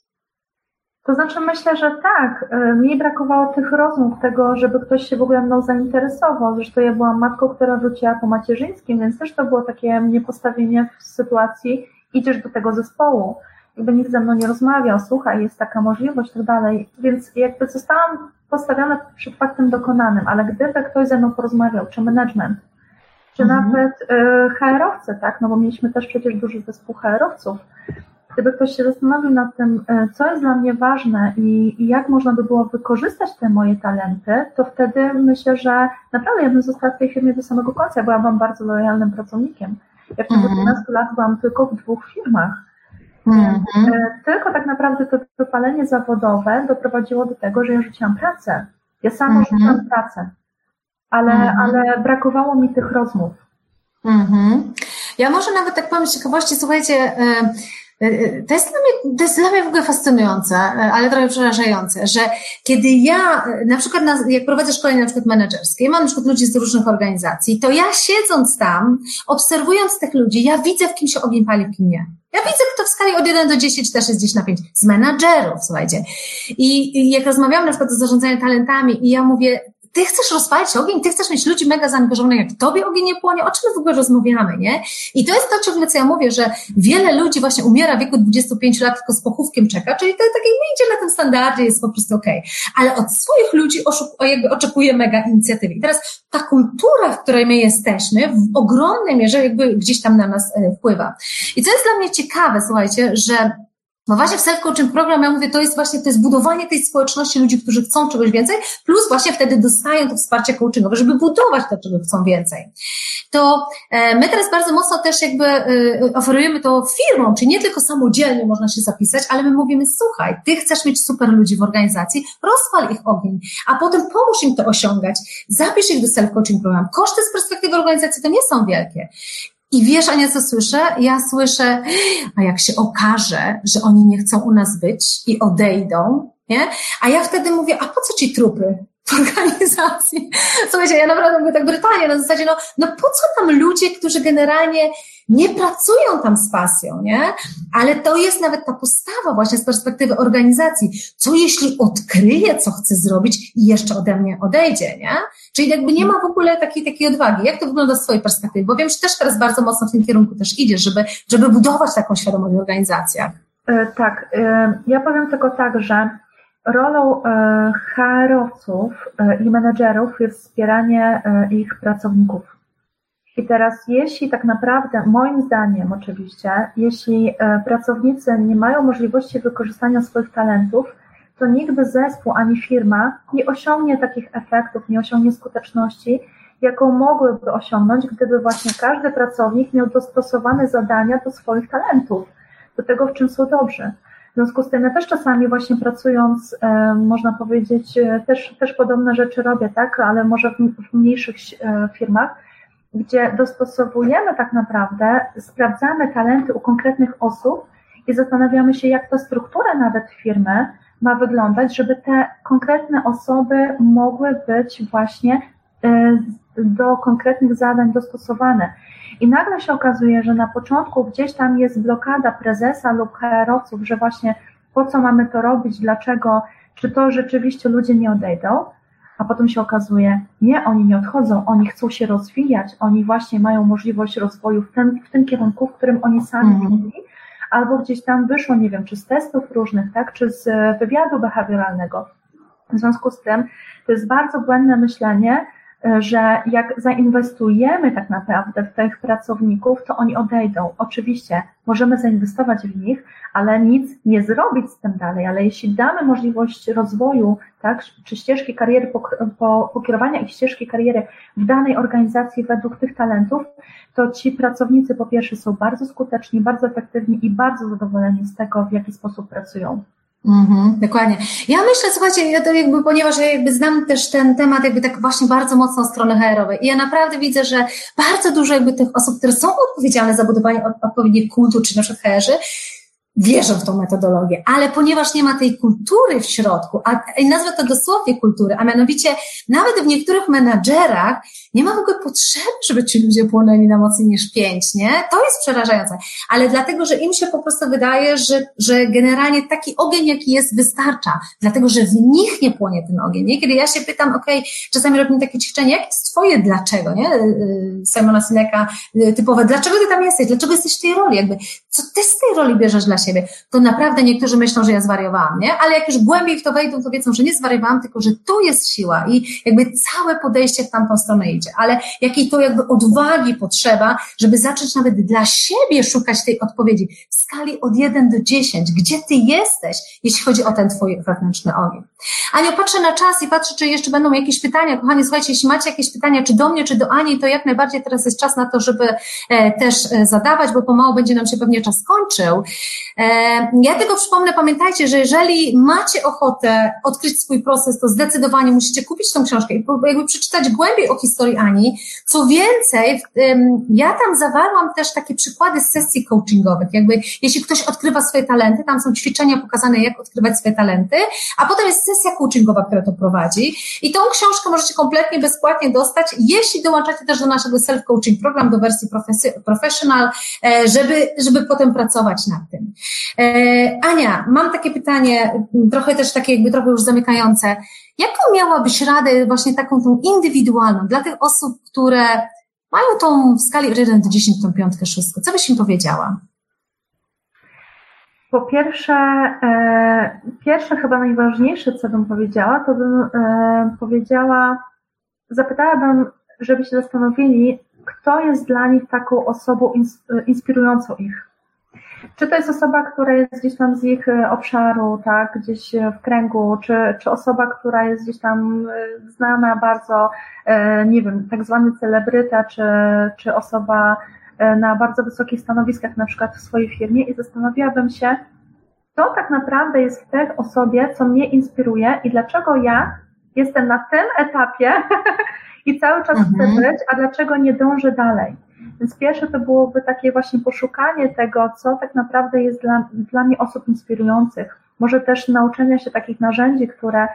To znaczy myślę, że tak. E, mi brakowało tych rozmów, tego, żeby ktoś się w ogóle mną zainteresował. Zresztą ja byłam matką, która wróciła po macierzyńskim, więc też to było takie mnie postawienie w sytuacji, idziesz do tego zespołu. Jakby nikt ze mną nie rozmawiał, słuchaj, jest taka możliwość, tak dalej. Więc jakby zostałam postawiona przed faktem dokonanym, ale gdyby ktoś ze mną porozmawiał, czy management, czy mhm. nawet y, HR-owcy, tak, no bo mieliśmy też przecież duży zespół HR-owców, gdyby ktoś się zastanowił nad tym, e, co jest dla mnie ważne i, i, jak można by było wykorzystać te moje talenty, to wtedy myślę, że naprawdę ja bym została w tej firmie do samego końca. Byłam bardzo lojalnym pracownikiem. Ja w ciągu mm 12 lat byłam tylko w dwóch firmach. Mm -hmm. Tylko tak naprawdę to wypalenie zawodowe doprowadziło do tego, że ja rzuciłam pracę. Ja sama mm -hmm. rzuciłam pracę, ale, mm -hmm. ale brakowało mi tych rozmów. Mhm. Ja może nawet tak powiem z ciekawości, słuchajcie, e, to jest, dla mnie, to jest dla mnie w ogóle fascynujące, e, ale trochę przerażające, że kiedy ja, na przykład na, jak prowadzę szkolenie na przykład menedżerskie, mam na przykład ludzi z różnych organizacji, to ja siedząc tam, obserwując tych ludzi, ja widzę w kim się ogień pali, w kim nie. Ja widzę, kto w skali od 1 do 10 też jest gdzieś na 5. Z menadżerów, słuchajcie. I, I jak rozmawiam na przykład o zarządzaniu talentami i ja mówię, ty chcesz rozpalić ogień, ty chcesz mieć ludzi mega zaangażowanych, jak tobie ogień nie płonie, o czym w ogóle rozmawiamy, nie? I to jest to ciągle, co ja mówię, że wiele ludzi właśnie umiera w wieku 25 lat, tylko z pochówkiem czeka, czyli to takie nie idzie na tym standardzie, jest po prostu okej. Okay. Ale od swoich ludzi oczekuje mega inicjatywy. I teraz ta kultura, w której my jesteśmy, w ogromnej mierze jakby gdzieś tam na nas e, wpływa. I co jest dla mnie ciekawe, słuchajcie, że no właśnie w self-coaching program, ja mówię, to jest właśnie, to jest budowanie tej społeczności ludzi, którzy chcą czegoś więcej, plus właśnie wtedy dostają to wsparcie coachingowe, żeby budować to, czego chcą więcej. To e, my teraz bardzo mocno też jakby e, oferujemy to firmom, czyli nie tylko samodzielnie można się zapisać, ale my mówimy, słuchaj, ty chcesz mieć super ludzi w organizacji, rozpal ich ogień, a potem pomóż im to osiągać, zapisz ich do self-coaching program. Koszty z perspektywy organizacji to nie są wielkie. I wiesz, Ania, co słyszę? Ja słyszę, a jak się okaże, że oni nie chcą u nas być i odejdą, nie? A ja wtedy mówię, a po co ci trupy? Organizacji. Słuchajcie, ja naprawdę mówię tak brutalnie, na zasadzie, no, no po co tam ludzie, którzy generalnie nie pracują tam z pasją, nie? Ale to jest nawet ta postawa właśnie z perspektywy organizacji. Co jeśli odkryje, co chce zrobić i jeszcze ode mnie odejdzie, nie? Czyli jakby nie ma w ogóle takiej, takiej odwagi. Jak to wygląda z Twojej perspektywy? Bo wiem, że też teraz bardzo mocno w tym kierunku też idziesz, żeby, żeby budować taką świadomość w organizacjach. E, tak, e, ja powiem tylko tak, że rolą e, HR-owców e, i menedżerów jest wspieranie e, ich pracowników. I teraz, jeśli tak naprawdę, moim zdaniem oczywiście, jeśli pracownicy nie mają możliwości wykorzystania swoich talentów, to nigdy zespół ani firma nie osiągnie takich efektów, nie osiągnie skuteczności, jaką mogłyby osiągnąć, gdyby właśnie każdy pracownik miał dostosowane zadania do swoich talentów, do tego, w czym są dobrzy. Związku z tym ja też czasami właśnie pracując, e, można powiedzieć, e, też, też podobne rzeczy robię, tak, ale może w, mniejszych e, firmach, gdzie dostosowujemy tak naprawdę, sprawdzamy talenty u konkretnych osób i zastanawiamy się, jak ta struktura nawet firmy ma wyglądać, żeby te konkretne osoby mogły być właśnie do konkretnych zadań dostosowane. I nagle się okazuje, że na początku gdzieś tam jest blokada prezesa lub HR-owców, że właśnie po co mamy to robić, dlaczego, czy to rzeczywiście ludzie nie odejdą, a potem się okazuje, nie, oni nie odchodzą, oni chcą się rozwijać, oni właśnie mają możliwość rozwoju w tym, w tym kierunku, w którym oni sami mhm. albo gdzieś tam wyszło, nie wiem, czy z testów różnych, tak, czy z wywiadu behawioralnego, W związku z tym to jest bardzo błędne myślenie, że jak zainwestujemy tak naprawdę w tych pracowników, to oni odejdą. Oczywiście możemy zainwestować w nich, ale nic nie zrobić z tym dalej. Ale jeśli damy możliwość rozwoju, tak, czy ścieżki kariery, pokierowania ich ścieżki kariery w danej organizacji według tych talentów, to ci pracownicy po pierwsze są bardzo skuteczni, bardzo efektywni i bardzo zadowoleni z tego, w jaki sposób pracują. Mhm, dokładnie. Ja myślę, słuchajcie, ja to jakby, ponieważ ja jakby znam też ten temat jakby tak właśnie bardzo mocno strony HR-owej i ja naprawdę widzę, że bardzo dużo jakby tych osób, które są odpowiedzialne za budowanie odpowiednich kultur, czy na przykład HR-zy, wierzą w tą metodologię, ale ponieważ nie ma tej kultury w środku, a nazwę to dosłownie kultury, a mianowicie nawet w niektórych menadżerach nie ma w ogóle potrzeby, żeby ci ludzie płonęli na mocniej niż pięć, nie? To jest przerażające, ale dlatego, że im się po prostu wydaje, że, że generalnie taki ogień, jaki jest, wystarcza, dlatego, że w nich nie płonie ten ogień, nie? Kiedy ja się pytam, okej, okay, czasami robimy takie ćwiczenie, jak jest twoje dlaczego, nie? Y, y, Simona Sineka y, typowe, dlaczego ty tam jesteś, dlaczego jesteś w tej roli, jakby, co ty z tej roli bierzesz dla siebie, to naprawdę niektórzy myślą, że ja zwariowałam, nie? Ale jak już głębiej w to wejdą, to wiedzą, że nie zwariowałam, tylko że tu jest siła i jakby całe podejście w tamtą stronę idzie. Ale jakiej to jakby odwagi potrzeba, żeby zacząć nawet dla siebie szukać tej odpowiedzi w skali od 1 do 10. Gdzie ty jesteś, jeśli chodzi o ten twój wewnętrzny ogień? Aniu, patrzę na czas i patrzę, czy jeszcze będą jakieś pytania. Kochani, słuchajcie, jeśli macie jakieś pytania, czy do mnie, czy do Ani, to jak najbardziej teraz jest czas na to, żeby e, też e, zadawać, bo pomału będzie nam się pewnie czas kończył. E, ja tylko przypomnę, pamiętajcie, że jeżeli macie ochotę odkryć swój proces, to zdecydowanie musicie kupić tą książkę i jakby przeczytać głębiej o historii Ani. Co więcej, ja tam zawarłam też takie przykłady z sesji coachingowych. Jakby, jeśli ktoś odkrywa swoje talenty, tam są ćwiczenia pokazane, jak odkrywać swoje talenty, a potem jest sesja coachingowa, która to prowadzi. I tą książkę możecie kompletnie bezpłatnie dostać, jeśli dołączacie też do naszego self-coaching program, do wersji professional, e, żeby, żeby potem pracować nad tym. E, Ania, mam takie pytanie, trochę też takie jakby trochę już zamykające. Jaką miałabyś radę właśnie taką tą indywidualną dla tych osób, które mają tą w skali 1 do 10 tą piątkę, szóstkę? Co byś im powiedziała? Po pierwsze, e, pierwsze chyba najważniejsze, co bym powiedziała, to bym e, powiedziała, zapytałabym, żeby się zastanowili, kto jest dla nich taką osobą inspirującą ich. Czy to jest osoba, która jest gdzieś tam z ich e, obszaru, tak, gdzieś w kręgu, czy, czy osoba, która jest gdzieś tam e, znana bardzo, e, nie wiem, tak zwany celebryta, czy, czy osoba na bardzo wysokich stanowiskach, na przykład w swojej firmie i zastanawiałabym się, to tak naprawdę jest w tej osobie, co mnie inspiruje i dlaczego ja jestem na tym etapie i cały czas mhm. chcę być, a dlaczego nie dążę dalej. Więc pierwsze to byłoby takie właśnie poszukanie tego, co tak naprawdę jest dla, dla mnie osób inspirujących. Może też nauczenia się takich narzędzi, które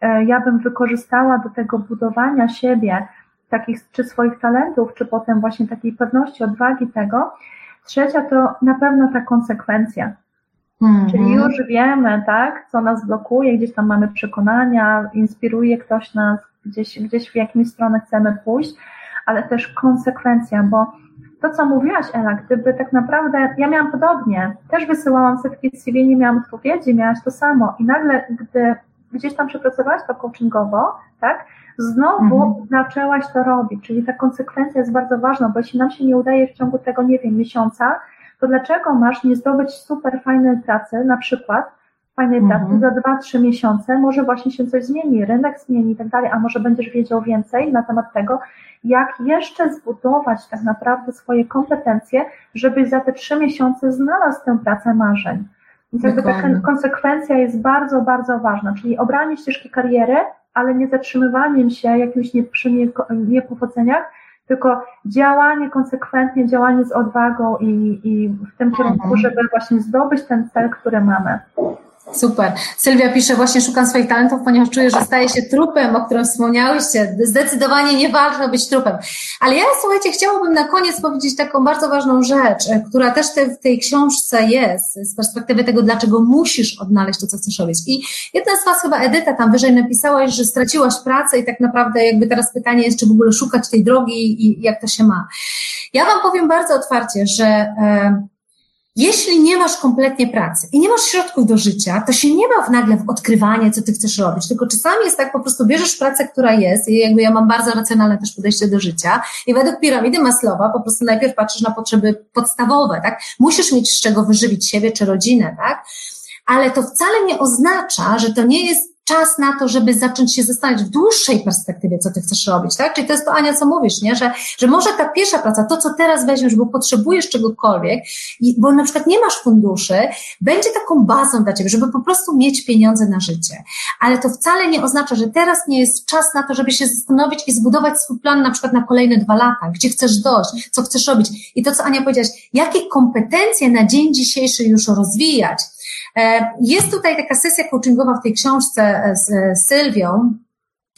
e, ja bym wykorzystała do tego budowania siebie, takich czy swoich talentów, czy potem właśnie takiej pewności, odwagi tego. Trzecia to na pewno ta konsekwencja. Mm-hmm. Czyli już wiemy, tak, co nas blokuje, gdzieś tam mamy przekonania, inspiruje ktoś nas, gdzieś, gdzieś w jakimś stronę chcemy pójść, ale też konsekwencja, bo to, co mówiłaś, Ela, gdyby tak naprawdę, ja miałam podobnie, też wysyłałam setki CV, nie miałam odpowiedzi, miałaś to samo i nagle, gdy gdzieś tam przepracowałaś to coachingowo, tak, znowu mhm. zaczęłaś to robić, czyli ta konsekwencja jest bardzo ważna, bo jeśli nam się nie udaje w ciągu tego, nie wiem, miesiąca, to dlaczego masz nie zdobyć super fajnej pracy, na przykład fajnej mhm. pracy za dwa, trzy miesiące, może właśnie się coś zmieni, rynek zmieni i tak dalej, a może będziesz wiedział więcej na temat tego, jak jeszcze zbudować tak naprawdę swoje kompetencje, żebyś za te trzy miesiące znalazł tę pracę marzeń. Więc jakby ta konsekwencja jest bardzo, bardzo ważna, czyli obranie ścieżki kariery, ale nie zatrzymywaniem się jakimś nie, przy niepowodzeniach, tylko działanie konsekwentnie, działanie z odwagą i, i w tym kierunku, mhm. żeby właśnie zdobyć ten cel, który mamy. Super. Sylwia pisze, właśnie szukam swoich talentów, ponieważ czuję, że staję się trupem, o którym wspomniałyście. Zdecydowanie nie warto być trupem. Ale ja, słuchajcie, chciałabym na koniec powiedzieć taką bardzo ważną rzecz, e, która też te, w tej książce jest, z perspektywy tego, dlaczego musisz odnaleźć to, co chcesz robić. I jedna z Was, chyba Edyta, tam wyżej napisałaś, że straciłaś pracę i tak naprawdę jakby teraz pytanie jest, czy w ogóle szukać tej drogi i jak to się ma. Ja Wam powiem bardzo otwarcie, że... E, jeśli nie masz kompletnie pracy i nie masz środków do życia, to się nie ma w nagle w odkrywanie, co ty chcesz robić, tylko czasami jest tak, po prostu bierzesz pracę, która jest i jakby ja mam bardzo racjonalne też podejście do życia i według piramidy Maslowa po prostu najpierw patrzysz na potrzeby podstawowe, tak? Musisz mieć z czego wyżywić siebie czy rodzinę, tak? Ale to wcale nie oznacza, że to nie jest czas na to, żeby zacząć się zastanawiać w dłuższej perspektywie, co ty chcesz robić, tak? Czyli to jest to, Ania, co mówisz, nie? Że, że może ta pierwsza praca, to, co teraz weźmiesz, bo potrzebujesz czegokolwiek, bo na przykład nie masz funduszy, będzie taką bazą dla ciebie, żeby po prostu mieć pieniądze na życie. Ale to wcale nie oznacza, że teraz nie jest czas na to, żeby się zastanowić i zbudować swój plan na przykład na kolejne dwa lata, gdzie chcesz dojść, co chcesz robić. I to, co Ania powiedziałaś, jakie kompetencje na dzień dzisiejszy już rozwijać, jest tutaj taka sesja coachingowa w tej książce e, z e, Sylwią,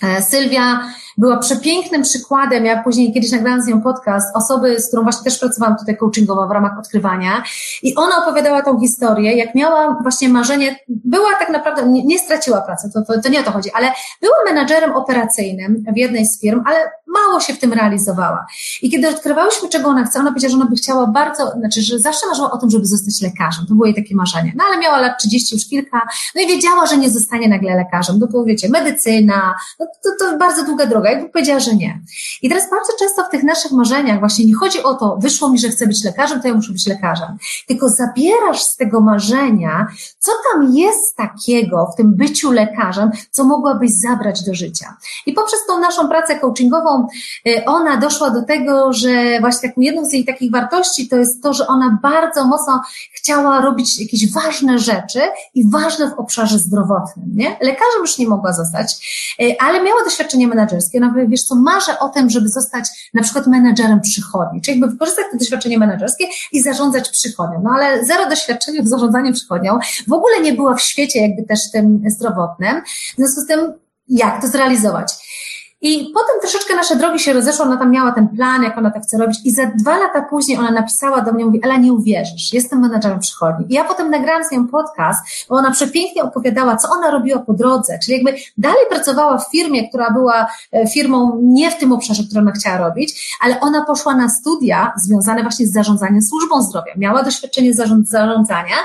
E, Sylwia była przepięknym przykładem, ja później kiedyś nagrałam z nią podcast, osoby, z którą właśnie też pracowałam tutaj coachingowo w ramach odkrywania. I ona opowiadała tą historię, jak miała właśnie marzenie, była tak naprawdę, nie, nie straciła pracy, to, to, to, nie o to chodzi, ale była menadżerem operacyjnym w jednej z firm, ale mało się w tym realizowała. I kiedy odkrywałyśmy, czego ona chce, ona powiedziała, że ona by chciała bardzo, znaczy, że zawsze marzyła o tym, żeby zostać lekarzem, to było jej takie marzenie, no ale miała lat 30 już kilka, no i wiedziała, że nie zostanie nagle lekarzem, no bo wiecie, medycyna, no to, to bardzo długa droga. Jakby powiedziała, że nie. I teraz bardzo często w tych naszych marzeniach właśnie nie chodzi o to, wyszło mi, że chcę być lekarzem, to ja muszę być lekarzem. Tylko zabierasz z tego marzenia, co tam jest takiego w tym byciu lekarzem, co mogłabyś zabrać do życia. I poprzez tą naszą pracę coachingową y, ona doszła do tego, że właśnie taką jedną z jej takich wartości to jest to, że ona bardzo mocno chciała robić jakieś ważne rzeczy i ważne w obszarze zdrowotnym. Nie? Lekarzem już nie mogła zostać, y, ale miała doświadczenie menedżerskie. Ona wiesz co, marzę o tym, żeby zostać na przykład menedżerem przychodni, czyli jakby wykorzystać to doświadczenie menedżerskie i zarządzać przychodnią. No ale zero doświadczenia w zarządzaniu przychodnią, w ogóle nie była w świecie jakby też tym zdrowotnym. W związku z tym, jak to zrealizować? I potem troszeczkę nasze drogi się rozeszły, ona tam miała ten plan, jak ona to chce robić i za dwa lata później ona napisała do mnie, mówi, Ela, nie uwierzysz, jestem menadżerem przychodni. I ja potem nagrałam z nią podcast, bo ona przepięknie opowiadała, co ona robiła po drodze, czyli jakby dalej pracowała w firmie, która była e, firmą nie w tym obszarze, który ona chciała robić, ale ona poszła na studia związane właśnie z zarządzaniem służbą zdrowia. Miała doświadczenie zarządzania,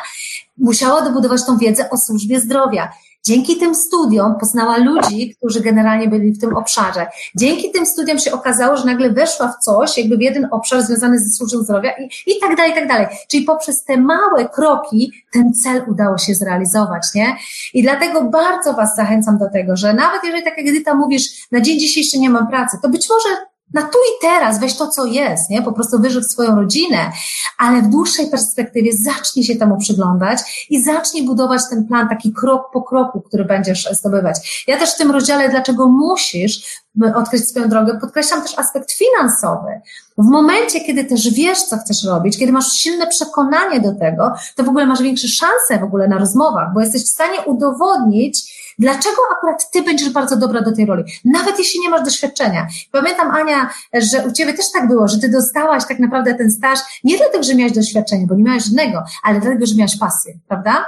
musiała dobudować tą wiedzę o służbie zdrowia. Dzięki tym studiom poznała ludzi, którzy generalnie byli w tym obszarze. Dzięki tym studiom się okazało, że nagle weszła w coś, jakby w jeden obszar związany ze służbą zdrowia i, i tak dalej, i tak dalej. Czyli poprzez te małe kroki ten cel udało się zrealizować, nie? I dlatego bardzo Was zachęcam do tego, że nawet jeżeli tak jak Edyta mówisz, na dzień dzisiejszy nie mam pracy, to być może na tu i teraz weź to, co jest, nie? Po prostu wyżyw swoją rodzinę, ale w dłuższej perspektywie zacznij się temu przyglądać i zacznij budować ten plan taki krok po kroku, który będziesz zdobywać. Ja też w tym rozdziale, dlaczego musisz odkryć swoją drogę, podkreślam też aspekt finansowy. W momencie, kiedy też wiesz, co chcesz robić, kiedy masz silne przekonanie do tego, to w ogóle masz większe szanse w ogóle na rozmowach, bo jesteś w stanie udowodnić, Dlaczego akurat ty będziesz bardzo dobra do tej roli? Nawet jeśli nie masz doświadczenia. Pamiętam, Ania, że u ciebie też tak było, że ty dostałaś tak naprawdę ten staż nie dlatego, że miałaś doświadczenie, bo nie miałaś żadnego, ale dlatego, że miałaś pasję, prawda?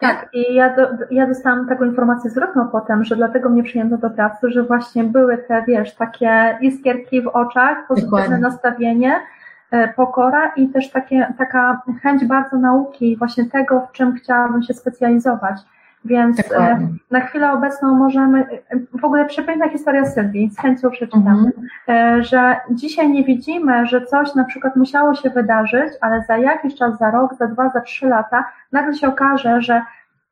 Tak, i ja, do, ja dostałam taką informację zwrotną potem, że dlatego mnie przyjęto do pracy, że właśnie były te, wiesz, takie iskierki w oczach, pozytywne Dokładnie. nastawienie, e, pokora i też takie, taka chęć bardzo nauki, właśnie tego, w czym chciałabym się specjalizować. Więc e, na chwilę obecną możemy, w ogóle przepiękna historia Sylwii, z chęcią przeczytam, mhm. E, że dzisiaj nie widzimy, że coś na przykład musiało się wydarzyć, ale za jakiś czas, za rok, za dwa, za trzy lata, nagle się okaże, że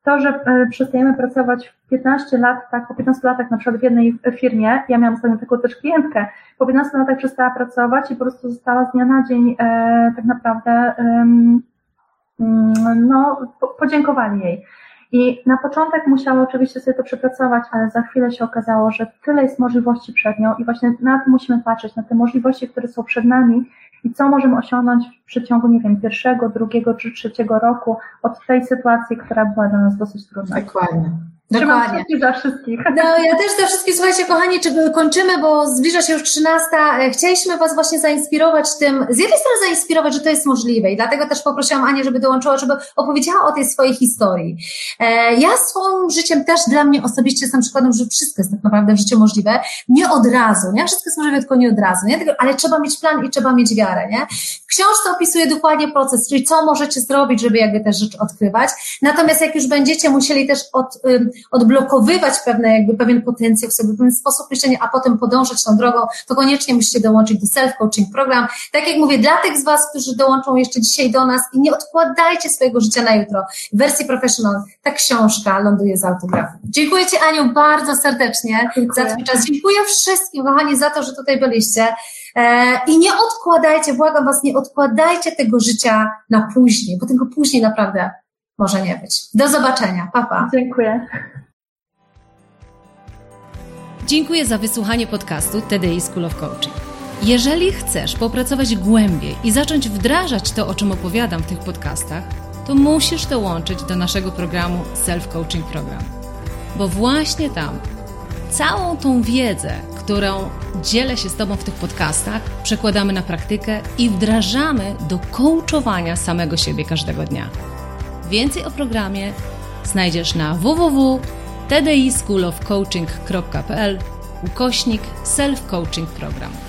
to, że e, przestajemy pracować w 15 lat, tak, po 15 latach na przykład w jednej firmie, ja miałam sobie taką też klientkę, po 15 latach przestała pracować i po prostu została z dnia na dzień e, tak naprawdę e, no, podziękowali jej. I na początek musiała oczywiście sobie to przepracować, ale za chwilę się okazało, że tyle jest możliwości przed nią i właśnie na to musimy patrzeć, na te możliwości, które są przed nami i co możemy osiągnąć w przeciągu, nie wiem, pierwszego, drugiego czy trzeciego roku od tej sytuacji, która była dla nas dosyć trudna. Dokładnie. Dokładnie. za wszystkich. No, ja też za wszystkich, słuchajcie, kochani, czy kończymy, bo zbliża się już 13. E, chcieliśmy Was właśnie zainspirować tym, z jednej strony zainspirować, że to jest możliwe i dlatego też poprosiłam Anię, żeby dołączyła, żeby opowiedziała o tej swojej historii. E, ja swoim życiem też dla mnie osobiście jestem przykładem, że wszystko jest tak naprawdę w życiu możliwe. Nie od razu, nie? Wszystko jest możliwe, tylko nie od razu, nie? Ale trzeba mieć plan i trzeba mieć wiarę, nie? W książce opisuje dokładnie proces, czyli co możecie zrobić, żeby jakby te rzeczy odkrywać. Natomiast jak już będziecie musieli też od, odblokowywać pewne, jakby pewien potencjał w sobie, pewien sposób myślenia, a potem podążać tą drogą, to koniecznie musicie dołączyć do self-coaching program. Tak jak mówię, dla tych z Was, którzy dołączą jeszcze dzisiaj do nas i nie odkładajcie swojego życia na jutro. W wersji professional ta książka ląduje z autografem. Dziękuję Ci Aniu bardzo serdecznie Dziękuję. za Twój czas. Dziękuję wszystkim, kochani, za to, że tutaj byliście. E, I nie odkładajcie, błagam Was, nie odkładajcie tego życia na później, bo tego później naprawdę może nie być. Do zobaczenia. Papa. Pa. Dziękuję. Dziękuję za wysłuchanie podcastu TDI School of Coaching. Jeżeli chcesz popracować głębiej i zacząć wdrażać to, o czym opowiadam w tych podcastach, to musisz dołączyć do naszego programu Self Coaching Program. Bo właśnie tam całą tą wiedzę, którą dzielę się z Tobą w tych podcastach, przekładamy na praktykę i wdrażamy do coachowania samego siebie każdego dnia. Więcej o programie znajdziesz na www.tdischoolofcoaching.pl ukośnik self-coaching program.